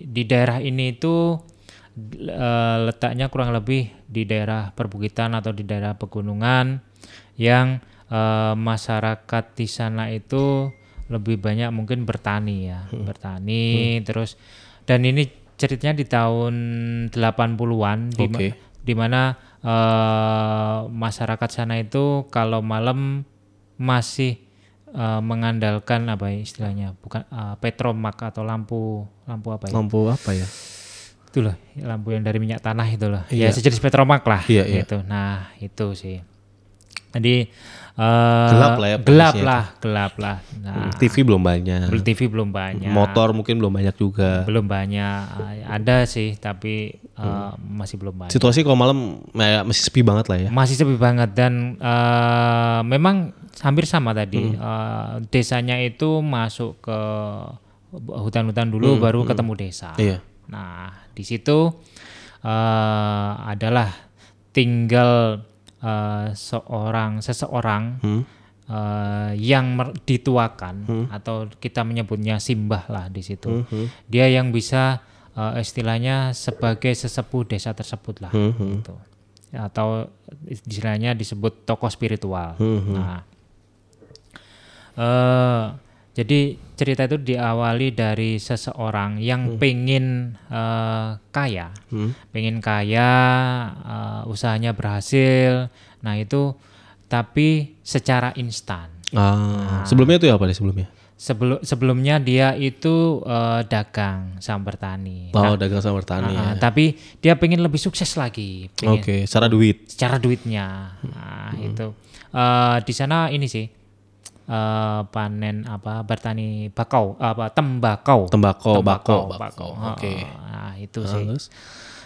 di daerah ini itu eh, letaknya kurang lebih di daerah perbukitan atau di daerah pegunungan yang eh, masyarakat di sana itu lebih banyak mungkin bertani ya, bertani terus dan ini ceritanya di tahun 80-an di ma- Oke. di mana eh, masyarakat sana itu kalau malam masih eh, mengandalkan apa ya istilahnya bukan eh, petromak atau lampu lampu apa ya? Lampu apa ya? Itu loh lampu yang dari minyak tanah itu loh. Ya sejenis petromak lah Iya, iya. gitu. Nah itu sih. Jadi eh, Gelap lah ya gelap lah, gelap lah. Nah, TV belum banyak. TV belum banyak. Motor mungkin belum banyak juga. belum banyak. Ada sih, tapi eh, masih belum banyak. Situasi kalau malam ya, masih sepi banget lah ya. Masih sepi banget dan eh, memang hampir sama tadi. Eh, desanya itu masuk ke hutan-hutan dulu, baru ketemu desa. Iya. Nah, di situ eh, adalah tinggal eh, seorang seseorang eh, yang mer- dituakan atau kita menyebutnya simbah lah di situ. Dia yang bisa eh, istilahnya sebagai sesepuh desa tersebut lah, gitu. Atau istilahnya disebut tokoh spiritual. Nah, eh jadi cerita itu diawali dari seseorang yang pengen eh, kaya, pengen kaya, eh, usahanya berhasil. Nah itu tapi secara instan. Ah, sebelumnya itu ya apa nih sebelumnya? Sebelum sebelumnya dia itu eh, dagang sama bertani. Oh, dagang sama bertani. Ah, tapi dia pengen lebih sukses lagi, Oke, secara duit. secara duitnya. Nah, itu Eh, di sana ini sih eh, panen apa bertani bakau apa tembakau. Tembakau, Tembakau, bakau. Oke. Heeh. Nah, itu sih. Terus?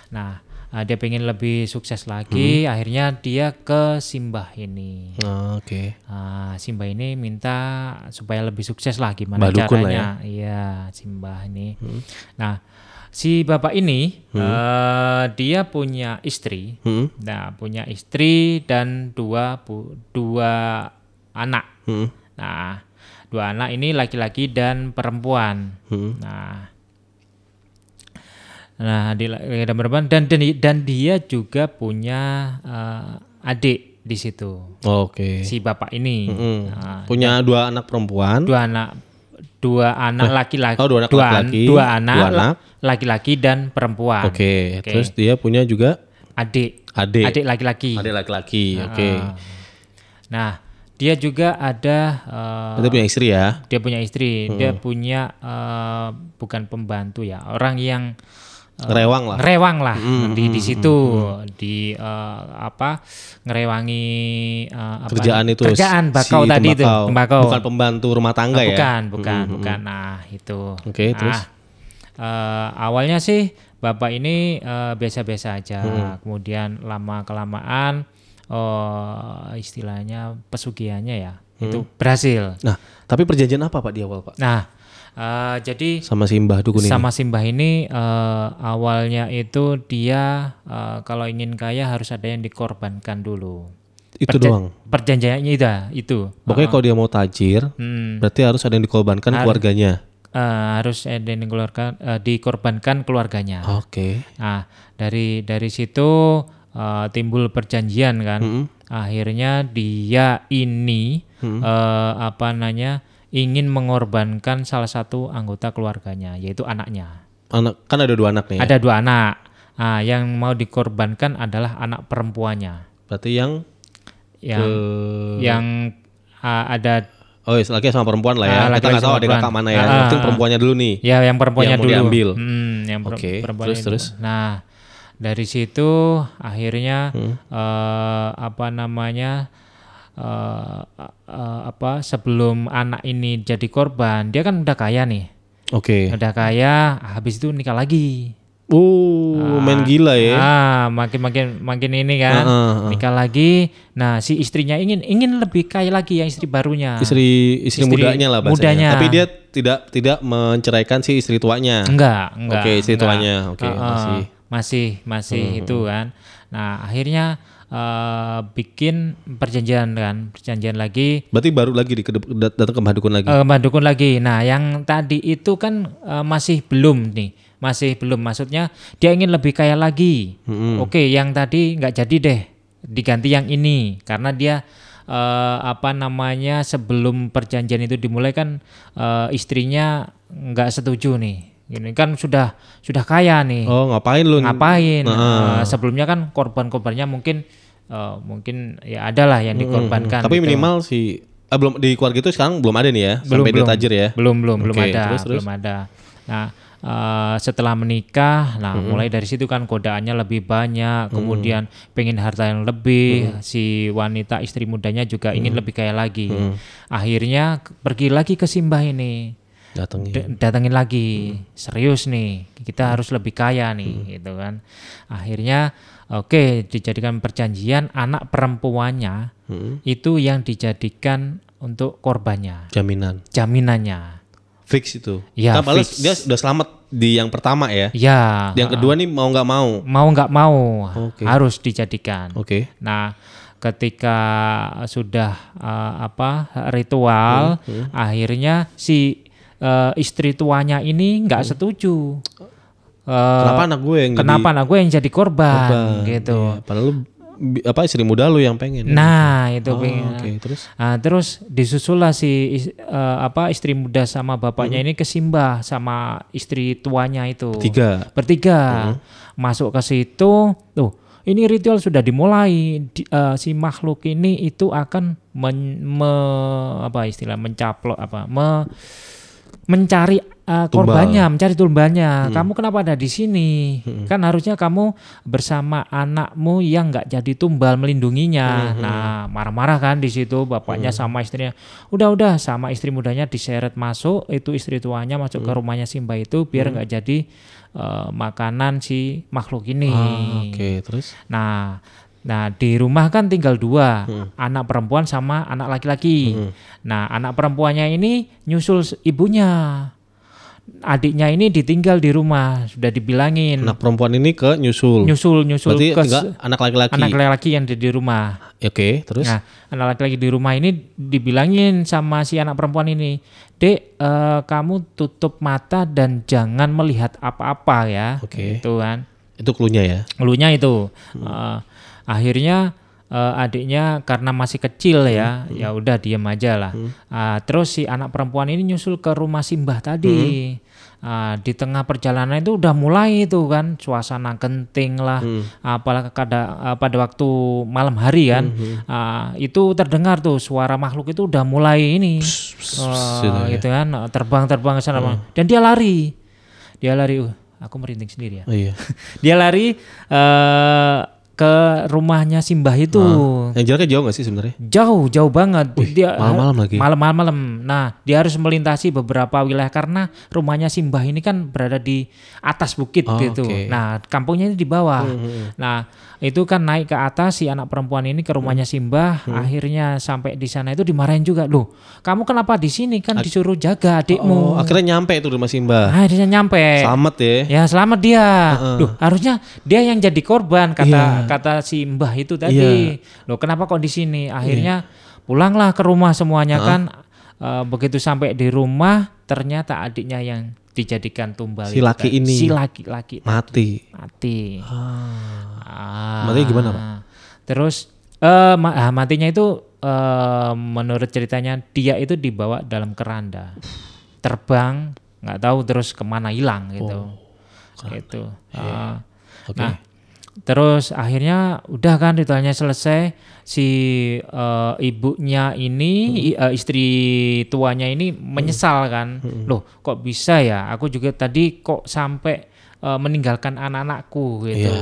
Nah, eh, dia pengen lebih sukses lagi, akhirnya dia ke Simbah ini. Ah, Oke. Ah, Simbah ini minta supaya lebih sukses lah gimana Dukun lah caranya. Iya, Simbah ini. Nah, si bapak ini eh, dia punya istri. Hmm. Nah, punya istri dan dua bu- dua anak. Hmm. Nah, dua anak ini laki-laki dan perempuan. Hmm. Nah, nah di dan perempuan dan dan, dan dia juga punya eh, adik di situ. Oke. Si bapak ini Hmm. Nah, Punya dua anak perempuan. dua anak dua anak laki-laki oh, dua anak an- laki-laki, dua anak dua anak. laki-laki dan perempuan. Oke. Terus dia punya juga Adik adik. adik laki-laki. Adik laki-laki. Oke. Ah. Nah, dia juga ada eh, Dia punya istri ya. dia punya istri, dia punya eh, bukan pembantu ya, orang yang eh, Rewang lah. ngerewang lah di di situ di eh, apa ngerewangi eh, apa Kerjaan itu. kerjaan si bakau tadi itu tembakau. tembakau Bukan pembantu rumah tangga ya. bukan bukan bukan nah itu Oke, Nah, terus? eh, awalnya sih bapak ini biasa-biasa aja Hmm. kemudian lama kelamaan oh istilahnya pesugihannya ya itu Hmm. berhasil Nah, tapi perjanjian apa Pak di awal Pak? nah eh, jadi Sama si Mbah Dukun ini. sama Simbah ini eh, awalnya itu dia eh, kalau ingin kaya harus ada yang dikorbankan dulu. Itu Perja- doang. Perjanjiannya itu, itu. Pokoknya kalau dia mau tajir, Hmm, berarti harus ada yang dikorbankan keluarganya. eh, harus ada yang dikeluarkan, eh, dikorbankan keluarganya. Oke. Nah dari dari situ eh, timbul perjanjian kan. Mm-mm. Akhirnya dia ini eh, apa namanya ingin mengorbankan salah satu anggota keluarganya yaitu anaknya. Anak kan ada dua anak nih. ya? Ada dua anak. Ah, yang mau dikorbankan adalah anak perempuannya. Berarti yang Yang ke yang ah, ada Oh, iya, laki sama perempuan lah ya. Ah, Kita laki-laki nggak tahu ada kakak mana ya. Penting ah. perempuannya dulu nih. ya yang perempuannya Yang mau dulu. diambil. Hmm, yang per- Oke, perempuannya terus, dulu. terus? Nah, dari situ akhirnya Hmm. eh, apa namanya eh, eh, apa sebelum anak ini jadi korban, dia kan udah kaya nih. Oke. Udah kaya, habis itu nikah lagi. Uh, main gila ya. Ah, makin makin makin ini kan. Ah, ah, ah. Nikah lagi. Nah, si istrinya ingin ingin lebih kaya lagi yang istri barunya. Istri, istri Istri mudanya lah bahasanya. mudanya. Tapi dia tidak tidak menceraikan si istri tuanya. Enggak, enggak. Oke, istri enggak. tuanya. Oke, Ah, ah, masih. Masih masih itu kan. Nah, akhirnya eh, bikin perjanjian kan, perjanjian lagi Berarti baru lagi di datang ke Mbah Dukun lagi. eh Mbak Dukun lagi. Nah, yang tadi itu kan eh, masih belum nih, masih belum. Maksudnya dia ingin lebih kaya lagi. Mm-mm. Oke, yang tadi nggak jadi deh, diganti yang ini karena dia eh, apa namanya sebelum perjanjian itu dimulai kan eh, istrinya nggak setuju nih. Ini kan sudah sudah kaya nih. Oh, ngapain lu? Ngapain? Nah. Eh, sebelumnya kan korban-korbannya mungkin eh, mungkin ya adalah yang dikorbankan. Tapi gitu. minimal si ah, belum di keluarga itu sekarang belum ada nih ya belum sampai dia belum tajir ya. belum belum belum Oke, ada terus, terus? belum ada nah uh, setelah menikah, nah mulai dari situ kan godaannya lebih banyak, kemudian pengen harta yang lebih, si wanita istri mudanya juga ingin lebih kaya lagi. Akhirnya k- pergi lagi ke Simbah ini, Datengin. D- datengin lagi, serius nih, kita harus lebih kaya nih, gitu kan. Akhirnya oke dijadikan perjanjian anak perempuannya Hmm. itu yang dijadikan untuk korbannya, Jaminan. jaminannya. Fix itu. Ya, Kan padahal fix. dia sudah selamat di yang pertama ya. Ya, Yang kedua nih mau nggak mau. mau nggak mau Oke. harus dijadikan. Oke. Nah, ketika sudah eh, apa ritual, Hmm, akhirnya si eh, istri tuanya ini nggak setuju. Eh, Kenapa anak gue yang kenapa anak gue yang jadi korban, korban? gitu? Iya, Padahal apa istri muda lu yang pengen. Nah, itu Oh, pengen. Oke, terus Nah, terus disusullah si eh, apa istri muda sama Hmm. bapaknya ini ke Simbah sama istri tuanya itu. tiga. Bertiga. Hmm. Masuk ke situ, tuh ini ritual sudah dimulai. Di- eh, si makhluk ini itu akan men, me- apa istilah mencaplok apa me- mencari eh, korbannya, mencari tumbanya. Kamu kenapa ada di sini? Kan harusnya kamu bersama anakmu yang nggak jadi tumbal melindunginya. Nah, marah-marah kan di situ bapaknya sama istrinya. Udah udah sama istri mudanya diseret masuk, itu istri tuanya masuk ke rumahnya Simba itu biar nggak jadi eh, makanan si makhluk ini. Ah, Oke, terus Nah, nah di rumah kan tinggal dua, anak perempuan sama anak laki-laki. Nah, anak perempuannya ini nyusul ibunya. Adiknya ini ditinggal di rumah, sudah dibilangin. anak perempuan ini ke nyusul. Nyusul nyusul Berarti ke enggak anak laki-laki. anak laki-laki yang di, di rumah. Oke, terus Nah, anak laki-laki di rumah ini dibilangin sama si anak perempuan ini, "Dek, eh, kamu tutup mata dan jangan melihat apa-apa ya." Oke. Itu kan. itu klunya ya. Ngeluhnya itu. Eh, akhirnya eh, adiknya karena masih kecil ya, ya udah diem aja lah. Ah, terus si anak perempuan ini nyusul ke rumah Simbah tadi. Ah, di tengah perjalanan itu udah mulai itu kan suasana genting lah, apalagi kada, ah, pada waktu malam hari kan, ah, itu terdengar tuh suara makhluk itu udah mulai ini, eh, gitu ya. gitu kan terbang-terbang ke sana, dan dia lari, dia lari, uh, aku merinding sendiri ya. Oh iya. dia lari eh ke rumahnya Simbah itu. Yang jaraknya jauh gak sih sebenarnya? Jauh, jauh banget. dia malam-malam lagi. Malam malam. Nah, dia harus melintasi beberapa wilayah karena rumahnya Simbah ini kan berada di atas bukit Oh, gitu. oke. Nah, kampungnya ini di bawah. Nah, itu kan naik ke atas si anak perempuan ini ke rumahnya Simbah, akhirnya sampai di sana itu dimarahin juga. Loh, kamu kenapa di sini kan disuruh jaga adikmu. Oh, akhirnya nyampe di rumah Simba. Nah, dia nyampe. Selamat ya. Ya selamat dia. Duh, harusnya dia yang jadi korban kata kata si Mbah itu tadi. Loh, kenapa kok di sini? Akhirnya pulanglah ke rumah semuanya kan. Eh, begitu sampai di rumah ternyata adiknya yang dijadikan tumbal Si itu laki ini. Si laki-laki Mati. mati. Ah. Matinya gimana, Pak? Terus eh ma- ah, matinya itu eh, menurut ceritanya dia itu dibawa dalam keranda, terbang nggak tahu terus ke mana hilang gitu, gitu. Ah. Oke. Nah, terus akhirnya udah kan ritualnya selesai si eh, ibunya ini i- eh, istri tuanya ini menyesal kan, loh kok bisa ya? Aku juga tadi kok sampai eh, meninggalkan anak-anakku gitu,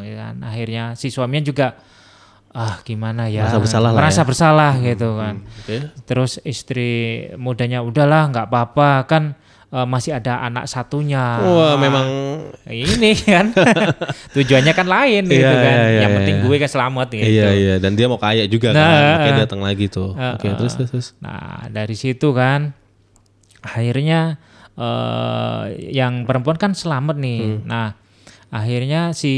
ya kan? Akhirnya si suaminya juga ah gimana ya? Merasa bersalah lah merasa ya. bersalah gitu kan. Oke. Terus istri mudanya udahlah nggak apa-apa kan eh, masih ada anak satunya. Wah, memang Ini kan tujuannya kan lain gitu Iya, kan. iya, iya, Yang penting iya. gue kan selamat gitu. Iya iya dan dia mau kaya juga kan. Nah, Makanya uh, datang lagi tuh. Oke, terus terus terus. Nah dari situ kan akhirnya eh, yang perempuan kan selamat nih. Hmm. Nah akhirnya si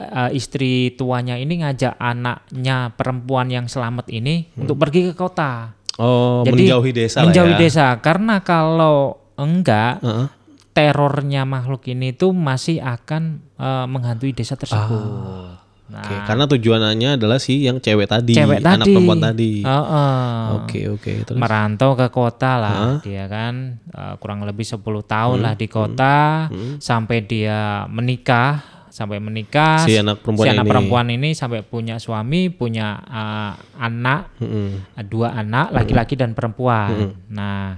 eh, istri tuanya ini ngajak anaknya perempuan yang selamat ini untuk pergi ke kota. Oh, Jadi, menjauhi desa menjauhi lah ya. desa karena kalau enggak Heeh. terornya makhluk ini tuh masih akan eh, menghantui desa tersebut. Nah, Ah, Oke, karena tujuannya adalah si yang cewek tadi, cewek anak tadi, perempuan tadi. Heeh. Oke, oke, terus. merantau ke kota lah dia kan eh, kurang lebih 10 tahun lah di kota sampai dia menikah sampai menikah Si anak perempuan si anak ini. perempuan ini sampai punya suami punya eh, anak Mm-mm. dua anak laki-laki dan perempuan nah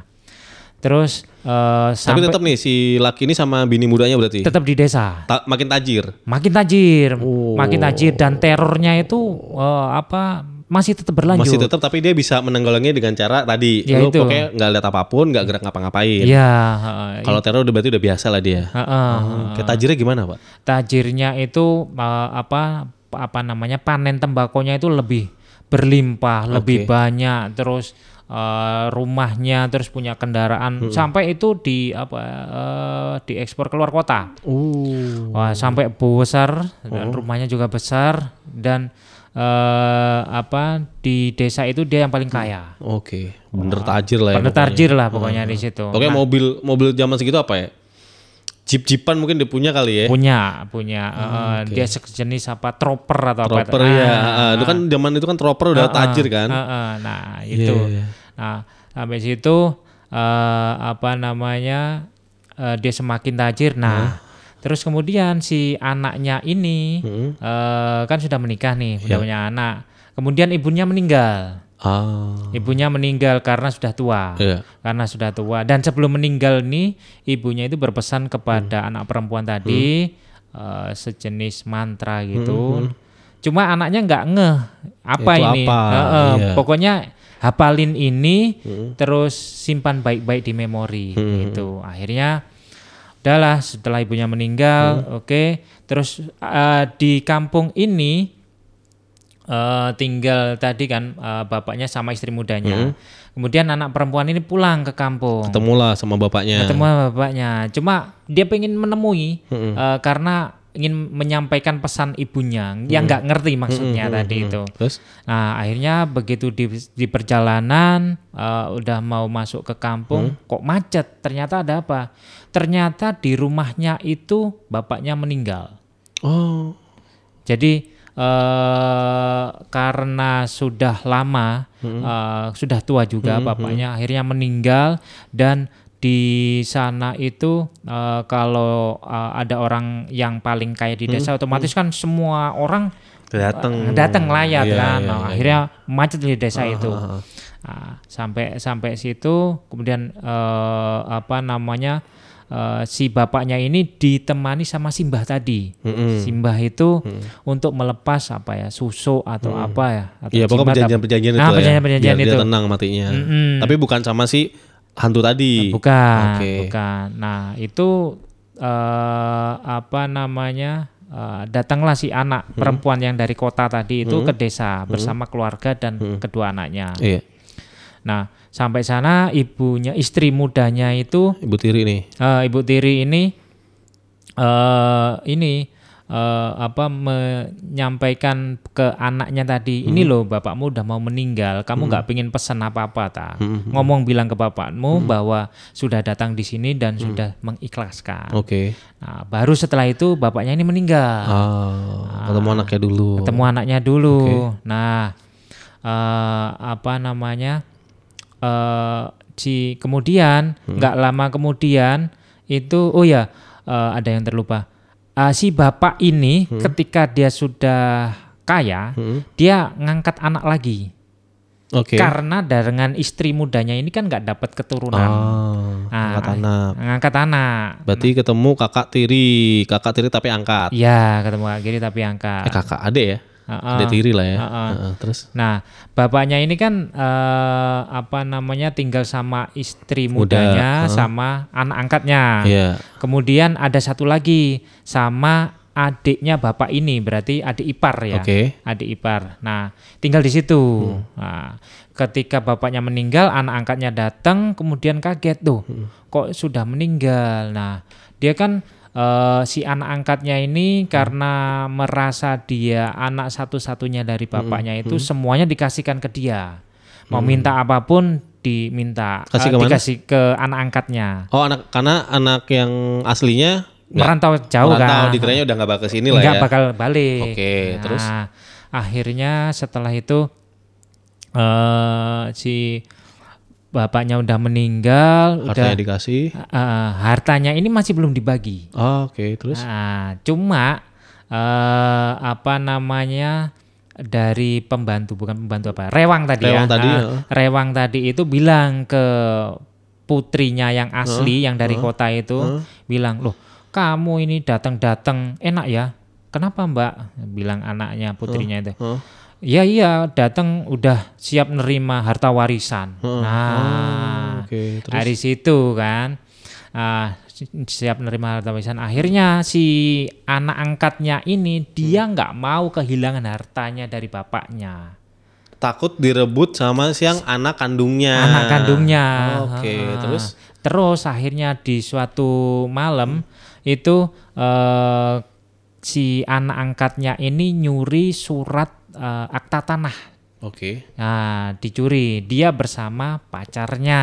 terus Tapi sampai tetap nih si laki ini sama bini mudanya berarti tetap di desa Ta- makin tajir. makin tajir Oh. makin tajir dan terornya itu eh, apa masih tetap berlanjut Masih tetap tapi dia bisa menanggulangi dengan cara tadi Ya, lu itu. pokoknya nggak lihat apa pun, nggak gerak ngapa-ngapain. Iya. Kalau teror udah berarti udah biasa lah dia. Heeh. Oke, tajirnya gimana, Pak? tajirnya itu eh, apa apa namanya panen tembakonya itu lebih berlimpah, lebih banyak, terus eh, rumahnya, terus punya kendaraan, sampai itu di apa eh, diekspor keluar kota. Oh. Wah, sampai besar dan rumahnya juga besar dan eh, apa di desa itu dia yang paling kaya. Oke, bener tajir lah ya. Bener pokoknya. tajir lah pokoknya di situ. Pokoknya mobil mobil zaman segitu apa ya? Jeep-jeepan mungkin dia punya kali ya. punya punya eh, dia sejenis apa trooper atau apa Trooper Ah, ya. Ah, itu kan zaman itu kan trooper udah tajir kan. ah, ah. nah itu Iya, iya. nah sampai situ eh, apa namanya eh, dia semakin tajir nah terus kemudian si anaknya ini eh, kan sudah menikah nih Iya. sudah punya anak kemudian ibunya meninggal Ah. ibunya meninggal karena sudah tua. Iya. karena sudah tua. Dan sebelum meninggal nih ibunya itu berpesan kepada anak perempuan tadi eh, sejenis mantra gitu. Cuma anaknya nggak ngeh apa Itu ini? apa, Heeh, iya. pokoknya hafalin ini terus simpan baik-baik di memori gitu. Akhirnya udahlah setelah ibunya meninggal oke. Terus eh, di kampung ini eh, tinggal tadi kan eh, bapaknya sama istri mudanya. Kemudian anak perempuan ini pulang ke kampung. Ketemulah sama bapaknya. Ketemu sama bapaknya. Cuma dia pengen menemui eh, karena ingin menyampaikan pesan ibunya yang nggak ngerti maksudnya tadi itu. Terus? Nah akhirnya begitu di, di perjalanan eh, udah mau masuk ke kampung kok macet. Ternyata ada apa? Ternyata di rumahnya itu bapaknya meninggal. Oh. Jadi eh karena sudah lama, eh, sudah tua juga bapaknya, akhirnya meninggal dan di sana itu eh, kalau eh, ada orang yang paling kaya di desa, otomatis kan semua orang Datang. datang layat Iya, kan. iya, Nah, iya. akhirnya macet di desa itu. Nah, sampai sampai situ, kemudian eh, apa namanya? Eh, si bapaknya ini ditemani sama Simbah tadi. Mm-mm. Simbah itu untuk melepas apa ya susu atau apa ya? Atau Iya, pokoknya perjanjian-perjanjian itu Nah, ya. perjanjian-perjanjian Biar itu. dia tenang matinya. Mm-mm. Tapi bukan sama si hantu tadi. Bukan, Oke. bukan. Nah itu eh, apa namanya? eh, datanglah si anak Hmm. perempuan yang dari kota tadi itu ke desa bersama keluarga dan kedua anaknya. Iya. Nah sampai sana ibunya istri mudanya itu Ibu tiri nih. eh, ibu tiri ini eh ini eh, apa menyampaikan ke anaknya tadi ini loh bapakmu udah mau meninggal kamu nggak pingin pesan apa apa ta ngomong bilang ke bapakmu bahwa sudah datang di sini dan sudah mengikhlaskan Oke. nah baru setelah itu bapaknya ini meninggal Ah, ketemu anaknya dulu. ketemu anaknya dulu. Nah, eh, apa namanya? Si kemudian nggak lama kemudian itu oh ya eh, ada yang terlupa. Eh, si bapak ini ketika dia sudah kaya, dia ngangkat anak lagi. Oke. Karena dengan istri mudanya ini kan nggak dapat keturunan. Ah, Nah, angkat anak. Ngangkat anak. Berarti ketemu kakak tiri, kakak tiri tapi angkat. Iya, ketemu kaki kiri tapi angkat. Eh kakak ade ya? Ade tiri lah ya. Heeh. Heeh, Terus? Nah, bapaknya ini kan eh, apa namanya tinggal sama istri Muda, mudanya, sama anak angkatnya. Iya. Kemudian ada satu lagi sama adiknya bapak ini, berarti adik ipar ya. Oke. Adik ipar. Nah, tinggal di situ. Nah, ketika bapaknya meninggal, anak angkatnya datang, kemudian kaget tuh, kok sudah meninggal. Nah, dia kan eh, si anak angkatnya ini karena merasa dia anak satu-satunya dari bapaknya itu semuanya dikasihkan ke dia. Mau minta apa pun diminta, Kasih eh, ke mana? dikasih ke anak angkatnya. Oh anak karena anak yang aslinya Merantau jauh merantau kan. dikiranya udah nggak bakal ke sini lah nggak ya. bakal balik. Oke, terus? akhirnya setelah itu eh si bapaknya udah meninggal, Hartanya udah dikasih. eh, hartanya ini masih belum dibagi. Oh, Oke, terus? Nah, cuma eh apa namanya dari pembantu bukan pembantu apa rewang tadi Rewang ya tadi, Nah, ya. rewang tadi itu bilang ke putrinya yang asli yang dari kota itu bilang, "Loh, kamu ini datang-datang enak ya? Kenapa, Mbak?" bilang anaknya putrinya itu. Hah? Iya iya datang udah siap nerima harta warisan. Nah, Oke, terus dari situ kan si- siap nerima harta warisan. Akhirnya si anak angkatnya ini dia nggak mau kehilangan hartanya dari bapaknya, takut direbut sama siang anak kandungnya. anak kandungnya. Oke, Ah. terus terus akhirnya di suatu malam itu eh, si anak angkatnya ini nyuri surat eh, akta tanah. oke, Nah, dicuri dia bersama pacarnya.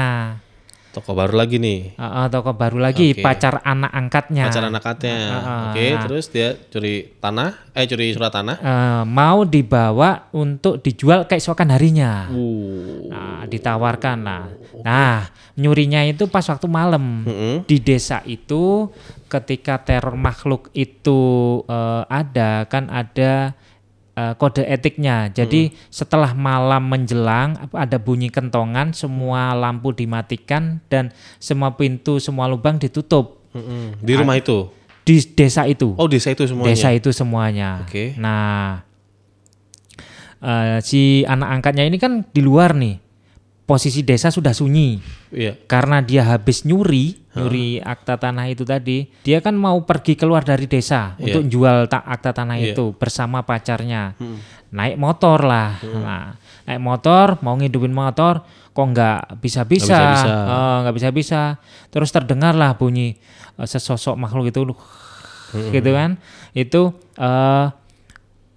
toko baru lagi nih. Eh, eh, toko baru lagi Oke. pacar anak angkatnya. Pacar anaknya. Ah, Oke, nah. terus dia curi tanah, eh curi surat tanah. Eh, mau dibawa untuk dijual keesokan harinya. Uh. Nah, ditawarkan lah. Nah, nyurinya itu pas waktu malam. Mm-mm. Di desa itu ketika teror makhluk itu eh, ada kan ada eh, kode etiknya. Jadi setelah malam menjelang apa, ada bunyi kentongan, semua lampu dimatikan dan semua pintu, semua lubang ditutup Mm-mm. Di rumah itu. di desa itu. Oh, desa itu semuanya. desa itu semuanya. Oke. Nah, eh, si anak angkatnya ini kan di luar nih. Posisi desa sudah sunyi Iya. karena dia habis nyuri, nyuri akta tanah itu tadi. Dia kan mau pergi keluar dari desa Iya. untuk jual tak akta tanah Iya. itu bersama pacarnya. Naik motor lah. Nah, naik motor mau ngidupin motor kok nggak bisa-bisa, Nggak bisa-bisa. Bisa-bisa. Terus terdengarlah bunyi eh, sesosok makhluk itu gitu kan itu eh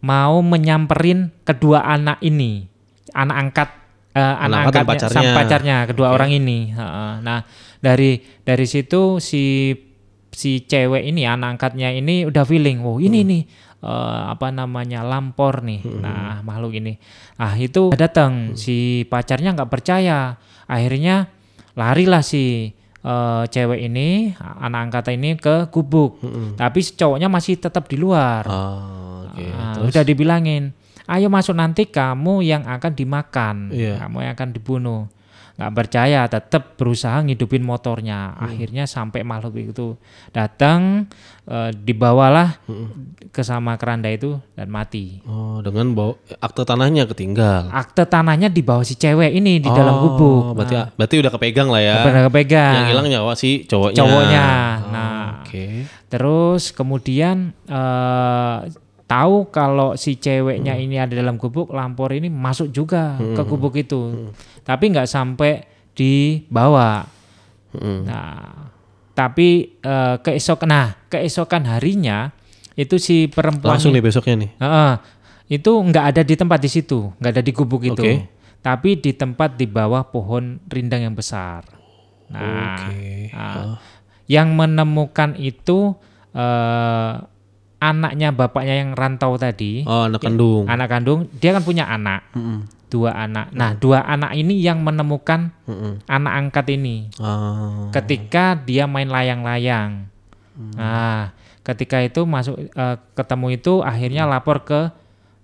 mau menyamperin kedua anak ini anak angkat eh, Anak angkat anak dan angkatnya sama pacarnya. pacarnya kedua orang ini. Heeh. nah dari dari situ si si cewek ini anak angkatnya ini udah feeling wow ini nih eh, apa namanya lampor nih. Nah makhluk ini. Ah itu datang si pacarnya nggak percaya. Akhirnya larilah si eh, cewek ini anak angkatnya ini ke gubuk. Tapi si cowoknya masih tetap di luar. Oke. Ah, Terus? udah dibilangin ayo masuk nanti kamu yang akan dimakan Iya. kamu yang akan dibunuh nggak percaya tetap berusaha ngidupin motornya akhirnya sampai makhluk itu datang eh, dibawalah ke sama keranda itu dan mati oh, dengan bawa akte tanahnya ketinggal. akte tanahnya di bawah si cewek ini di dalam Oh, gubuk Berarti berarti udah kepegang lah ya. Benar kepegang Yang hilang nyawa si cowoknya. cowoknya Oh, nah Oke. Terus kemudian eh, tahu kalau si ceweknya Hmm. ini ada dalam gubuk, lampor ini masuk juga ke gubuk itu, tapi nggak sampai dibawa. Mm. Nah, tapi eh, keesok, nah keesokan harinya itu si perempuan Langsung nih besoknya nih. Heeh. itu nggak ada di tempat di situ, nggak ada di gubuk itu, tapi di tempat di bawah pohon rindang yang besar. Nah, Oke. nah, yang menemukan itu eh, anaknya bapaknya yang rantau tadi, Oh, anak kandung. anak kandung, dia kan punya anak, Mm-mm. dua anak. Nah, dua anak ini yang menemukan Mm-mm. anak angkat ini Ah. ketika dia main layang-layang. Nah, ketika itu masuk eh, ketemu itu akhirnya lapor ke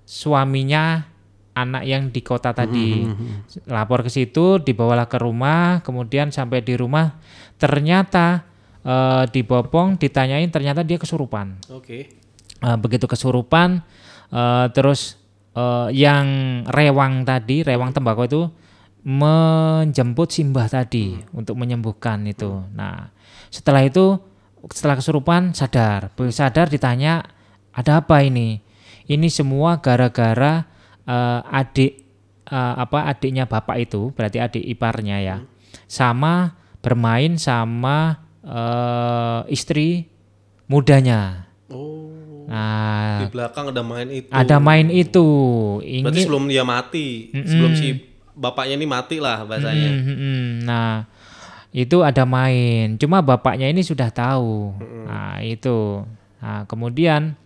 suaminya anak yang di kota tadi. Lapor ke situ, dibawalah ke rumah, kemudian sampai di rumah ternyata eh, dibopong, ditanyain ternyata dia kesurupan. Oke. Eh, begitu kesurupan eh, terus eh, yang rewang tadi rewang tembakau itu menjemput simbah tadi untuk menyembuhkan itu. Nah setelah itu setelah kesurupan sadar. Sadar ditanya ada apa ini? Ini semua gara-gara eh, adik eh, apa adiknya bapak itu berarti adik iparnya ya sama bermain sama eh, istri mudanya. Oh. Nah, Di belakang ada main itu. ada main itu. Berarti Ingin sebelum dia mati, sebelum si bapaknya ini mati lah bahasanya. Mm, mm, mm. Nah, itu ada main. Cuma bapaknya ini sudah tahu. Nah, itu. Nah, kemudian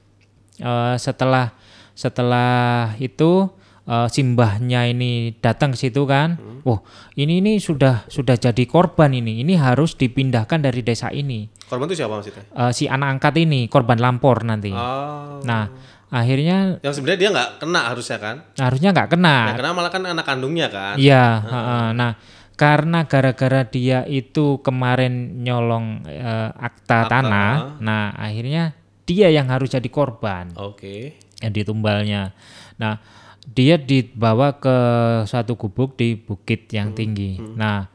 eh, setelah setelah itu eh, simbahnya ini datang ke situ kan. Wah, ini ini sudah sudah jadi korban ini. Ini harus dipindahkan dari desa ini. Korban itu siapa maksudnya? Eh, si anak angkat ini korban lampor nanti. Oh. Nah, akhirnya Yang sebenarnya dia nggak kena harusnya kan? harusnya nggak kena. Yang kena malah kan anak kandungnya kan? Iya, heeh. nah karena gara-gara dia itu kemarin nyolong eh, akta, Akta. tanah, nah akhirnya dia yang harus jadi korban Oke. yang ditumbalnya. Nah, dia dibawa ke suatu gubuk di bukit yang tinggi. Nah,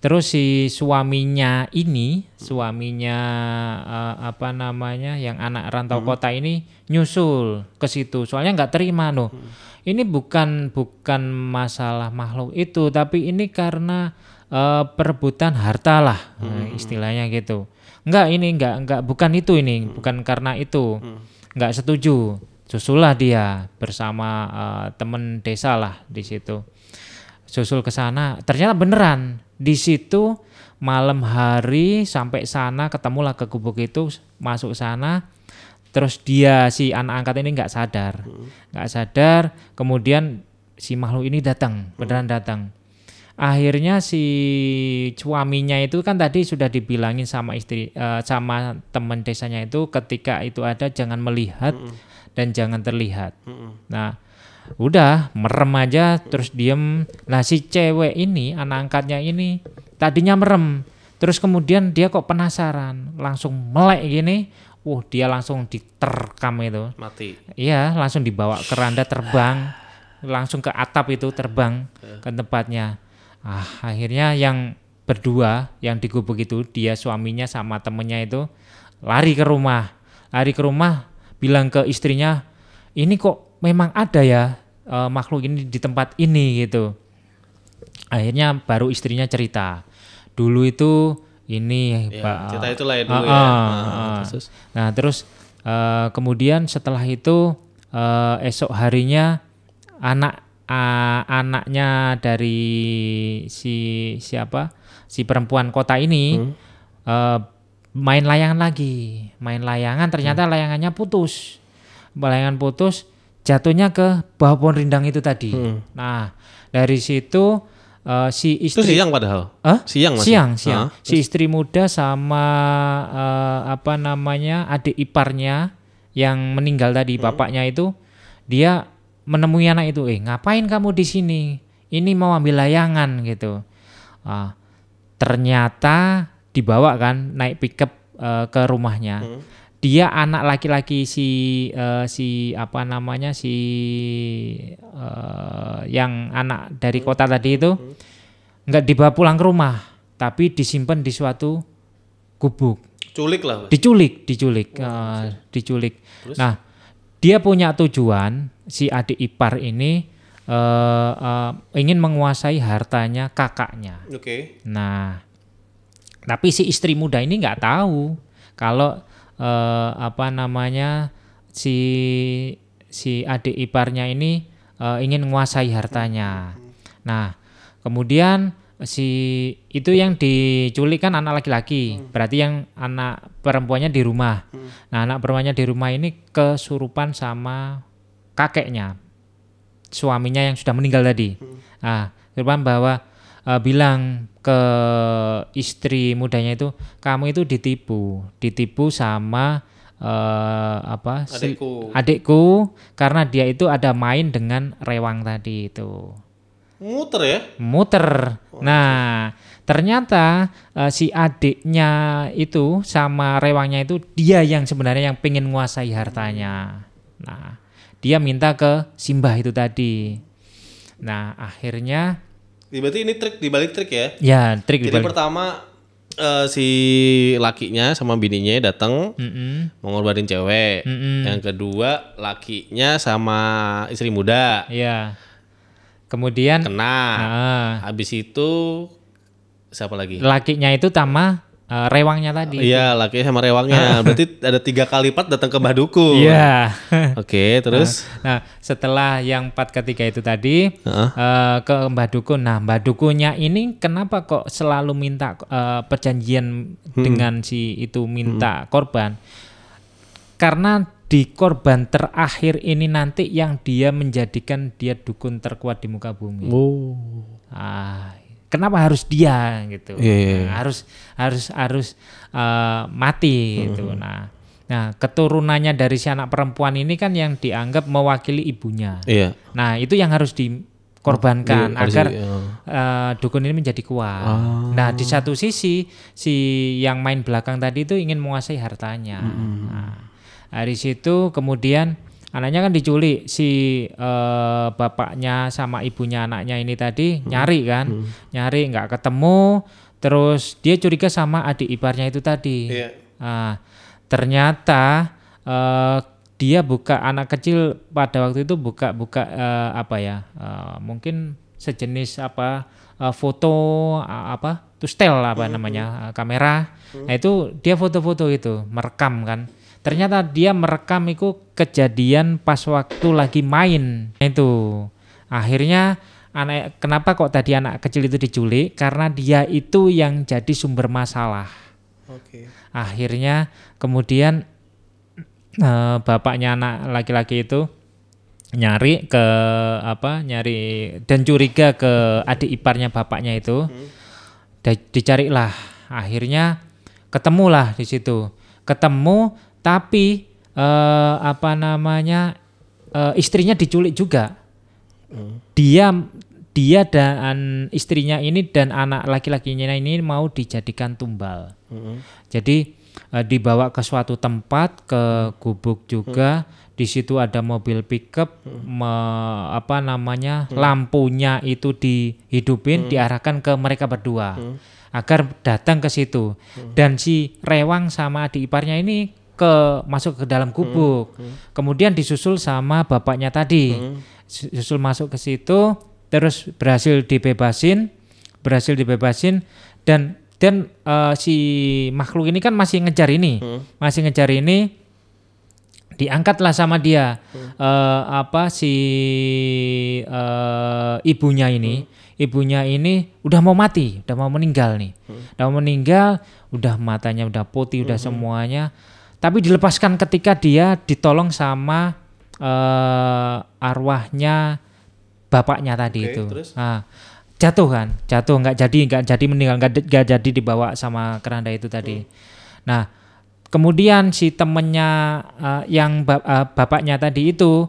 terus si suaminya ini, suaminya eh, apa namanya, yang anak rantau kota ini nyusul ke situ. Soalnya nggak terima loh. Ini bukan bukan masalah makhluk itu, tapi ini karena eh, perebutan harta lah, nah, istilahnya gitu. Enggak ini enggak enggak bukan itu ini, bukan karena itu. Enggak setuju. Susulah dia bersama eh, temen desa lah di situ. Susul ke sana, ternyata beneran di situ malam hari sampai sana ketemulah ke gubuk itu masuk sana. Terus dia si anak angkat ini nggak sadar. Nggak sadar kemudian si makhluk ini datang beneran datang. Akhirnya si suaminya itu kan tadi sudah dibilangin sama istri eh, sama teman desanya itu ketika itu ada jangan melihat dan jangan terlihat. Nah udah merem aja terus diem. Nah si cewek ini anak angkatnya ini tadinya merem. Terus kemudian dia kok penasaran langsung melek gini. Wah dia langsung diterkam itu. Mati. Iya, langsung dibawa keranda terbang, langsung ke atap itu terbang ke tempatnya. Ah, akhirnya yang berdua yang di gubuk itu dia suaminya sama temennya itu lari ke rumah, lari ke rumah bilang ke istrinya, ini kok memang ada ya eh, makhluk ini di tempat ini gitu. Akhirnya baru istrinya cerita, dulu itu ini Ya, Pak, cerita itulah ya Ah, dulu ya. ah, Nah, ah. terus? Nah, terus eh, kemudian setelah itu eh, esok harinya anak a- anaknya dari si siapa? Si perempuan kota ini eh, main layangan lagi. Main layangan ternyata layangannya putus. Layangan putus jatuhnya ke bawah pohon rindang itu tadi. Nah, dari situ eh, si Itu istri siang padahal. Hah? Siang masih. Siang, siang. Ah, Si istri muda sama eh, apa namanya adik iparnya yang meninggal tadi bapaknya itu dia menemui anak itu, eh ngapain kamu di sini? Ini mau ambil layangan gitu. Ah, ternyata dibawa kan naik pickup eh, ke rumahnya. Dia anak laki-laki si eh, si apa namanya si eh, yang anak dari kota tadi itu nggak dibawa pulang ke rumah, tapi disimpan di suatu gubuk. Culik lah. Diculik, diculik, eh, diculik. Nah, dia punya tujuan si adik ipar ini eh, eh, ingin menguasai hartanya kakaknya. Oke. Nah, tapi si istri muda ini nggak tahu kalau eh, apa namanya si si adik iparnya ini eh, ingin menguasai hartanya. Nah, kemudian si itu yang diculik kan anak laki-laki, berarti yang anak perempuannya di rumah. Nah, anak perempuannya di rumah ini kesurupan sama kakeknya, suaminya yang sudah meninggal tadi. Nah, kesurupan bahwa eh, bilang ke istri mudanya itu kamu itu ditipu, ditipu sama eh, apa si- Adikku. adikku karena dia itu ada main dengan rewang tadi itu Muter ya. muter. Nah, ternyata eh, si adiknya itu sama rewangnya itu dia yang sebenarnya yang pengen menguasai hartanya. Nah, dia minta ke Simbah itu tadi. Nah, akhirnya Berarti ini trik dibalik trik ya. ya trik Jadi dibalik. pertama eh, si lakinya sama bininya datang Mm-mm, mengorbanin cewek. mm-mm. Yang kedua lakinya sama istri muda Iya. Kemudian kena. ah, Habis itu siapa lagi? lakinya itu sama eh, rewangnya tadi. Iya, lakinya sama rewangnya. Berarti ada tiga kali lipat datang ke Mbah Dukun. Iya. Oke, terus Nah, setelah yang part ketiga itu tadi Heeh. eh, ke Mbah Dukun. Nah, Mbah Dukunnya ini kenapa kok selalu minta eh, perjanjian dengan si itu minta korban? Karena di korban terakhir ini nanti yang dia menjadikan dia dukun terkuat di muka bumi. Oh. Ah, kenapa harus dia gitu? Iya, iya, iya. Nah, harus harus harus eh, mati gitu. Nah, nah keturunannya dari si anak perempuan ini kan yang dianggap mewakili ibunya. Iya. Nah, itu yang harus di dikorbankan Di- harus agar oh. eh, dukun ini menjadi kuat. Nah, di satu sisi si yang main belakang tadi itu ingin menguasai hartanya. Nah, dari situ kemudian anaknya kan diculik si eh, bapaknya sama ibunya anaknya ini tadi nyari kan, nyari nggak ketemu, terus dia curiga sama adik iparnya itu tadi. Iya. Ah, ternyata eh, dia buka anak kecil pada waktu itu buka buka eh, apa ya eh, mungkin sejenis apa eh, foto eh, apa tuh stel apa namanya eh, kamera. Nah itu dia foto-foto itu merekam kan ternyata dia merekam itu kejadian pas waktu lagi main. Itu. Akhirnya anak kenapa kok tadi anak kecil itu diculik? Karena dia itu yang jadi sumber masalah. Oke. akhirnya kemudian eh, bapaknya anak laki-laki itu nyari ke apa nyari dan curiga ke adik iparnya bapaknya itu. Da- dicarilah. Akhirnya ketemulah di situ. Ketemu tapi eh, apa namanya eh, istrinya diculik juga. Dia dia dan istrinya ini dan anak laki-lakinya ini mau dijadikan tumbal. Jadi eh, dibawa ke suatu tempat ke gubuk juga. Di situ ada mobil pickup, me- apa namanya lampunya itu dihidupin, diarahkan ke mereka berdua agar datang ke situ. Dan si Rewang sama adik iparnya ini ke masuk ke dalam gubuk. Kemudian disusul sama bapaknya tadi, susul masuk ke situ, terus berhasil dibebasin, berhasil dibebasin dan dan eh, si makhluk ini kan masih ngejar ini, masih ngejar ini, diangkatlah sama dia eh, apa si eh, ibunya ini, ibunya ini udah mau mati, udah mau meninggal nih, udah mau meninggal, udah matanya udah putih, udah semuanya, tapi dilepaskan ketika dia ditolong sama eh, arwahnya bapaknya tadi Oke, itu. terus? Nah, jatuh kan? Jatuh nggak jadi nggak jadi meninggal nggak nggak jadi dibawa sama keranda itu tadi. Nah kemudian si temennya eh, yang ba- eh, bapaknya tadi itu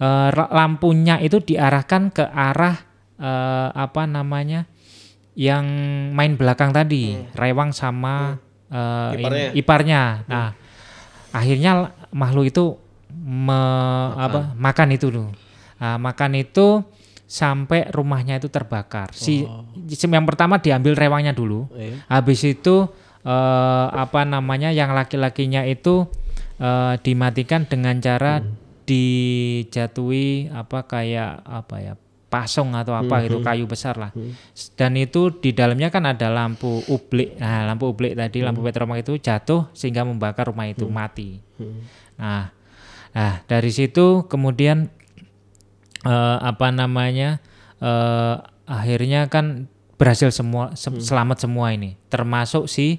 ra- lampunya itu diarahkan ke arah eh, apa namanya yang main belakang tadi rewang sama eh, ini- Iparnya. iparnya. Nah akhirnya makhluk itu me- apa makan itu tuh Nah, makan itu sampai rumahnya itu terbakar. Si, si yang pertama diambil rewangnya dulu. Iya. Habis itu eh, apa namanya yang laki-lakinya itu eh, dimatikan dengan cara dijatuhi apa kayak apa ya pasong atau apa gitu kayu besar lah. Dan itu di dalamnya kan ada lampu ublik. Nah, lampu ublik tadi lampu petromak itu jatuh sehingga membakar rumah itu mati. Nah, nah dari situ kemudian eh, apa namanya eh, akhirnya kan berhasil semua se- selamat semua ini. Termasuk si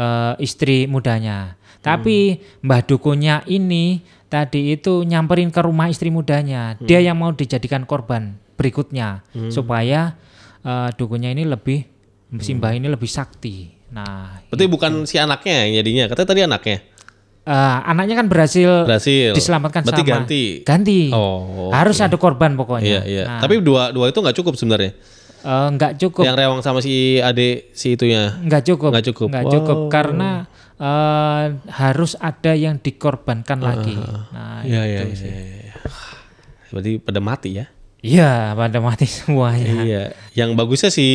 eh, istri mudanya. Tapi mbah dukunnya ini tadi itu nyamperin ke rumah istri mudanya. Dia yang mau dijadikan korban berikutnya supaya eh, dukunnya ini lebih si mbah ini lebih sakti nah Berarti bukan si anaknya yang jadinya. Katanya tadi anaknya. eh, anaknya kan berhasil Berhasil. diselamatkan Berarti sama ganti. ganti Oh. harus ada korban pokoknya Iya, iya. Nah, Tapi dua dua itu nggak cukup sebenarnya. eh, nggak cukup Yang rewang sama si adik si itunya. nggak cukup Nggak cukup. nggak cukup karena eh, harus ada yang dikorbankan lagi nah Iya, iya, itu sih. iya, iya. Berarti pada mati ya. Iya pada mati semuanya Iya. Yang bagusnya si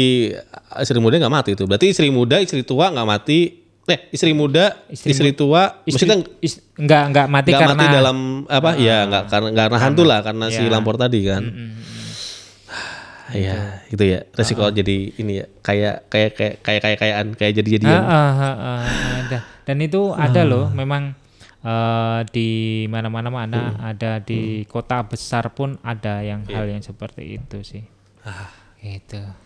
istri muda nggak mati itu. Berarti istri muda, istri tua nggak mati. Eh, istri muda, istri, tua, Istri- maksudnya is- nggak nggak mati nggak karena mati dalam apa? ya nggak karena nggak karena hantu lah karena si Iya. lampor tadi kan. Iya, gitu ya. Resiko jadi ini ya, kayak kayak kayak kayak kayak kayaan, kayak jadi jadian. Ah, ah, ah, ah, ada. dan itu ada loh memang eh, di mana-mana mana ada di kota besar pun ada yang hal yang seperti itu sih. Itu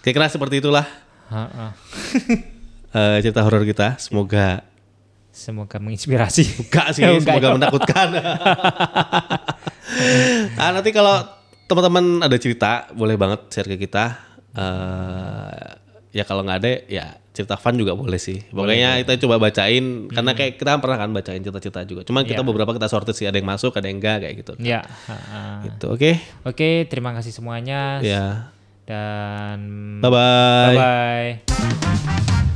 Kira-kira seperti itulah. Ah, ah. eh, cerita horor kita. Semoga semoga menginspirasi. Enggak sih, Enggak semoga menakutkan. ah, nanti kalau teman-teman ada cerita, boleh banget share ke kita. Eh, ya kalau nggak ada, ya cerita fun juga boleh sih. Pokoknya kita coba bacain karena kayak kita kan pernah kan bacain cerita-cerita juga. Cuman kita Iya. beberapa kita sortir sih ada yang masuk, ada yang enggak kayak gitu. Ya. ha-ha. Gitu. Oke. Oke, terima kasih semuanya Ya. dan Bye bye. bye.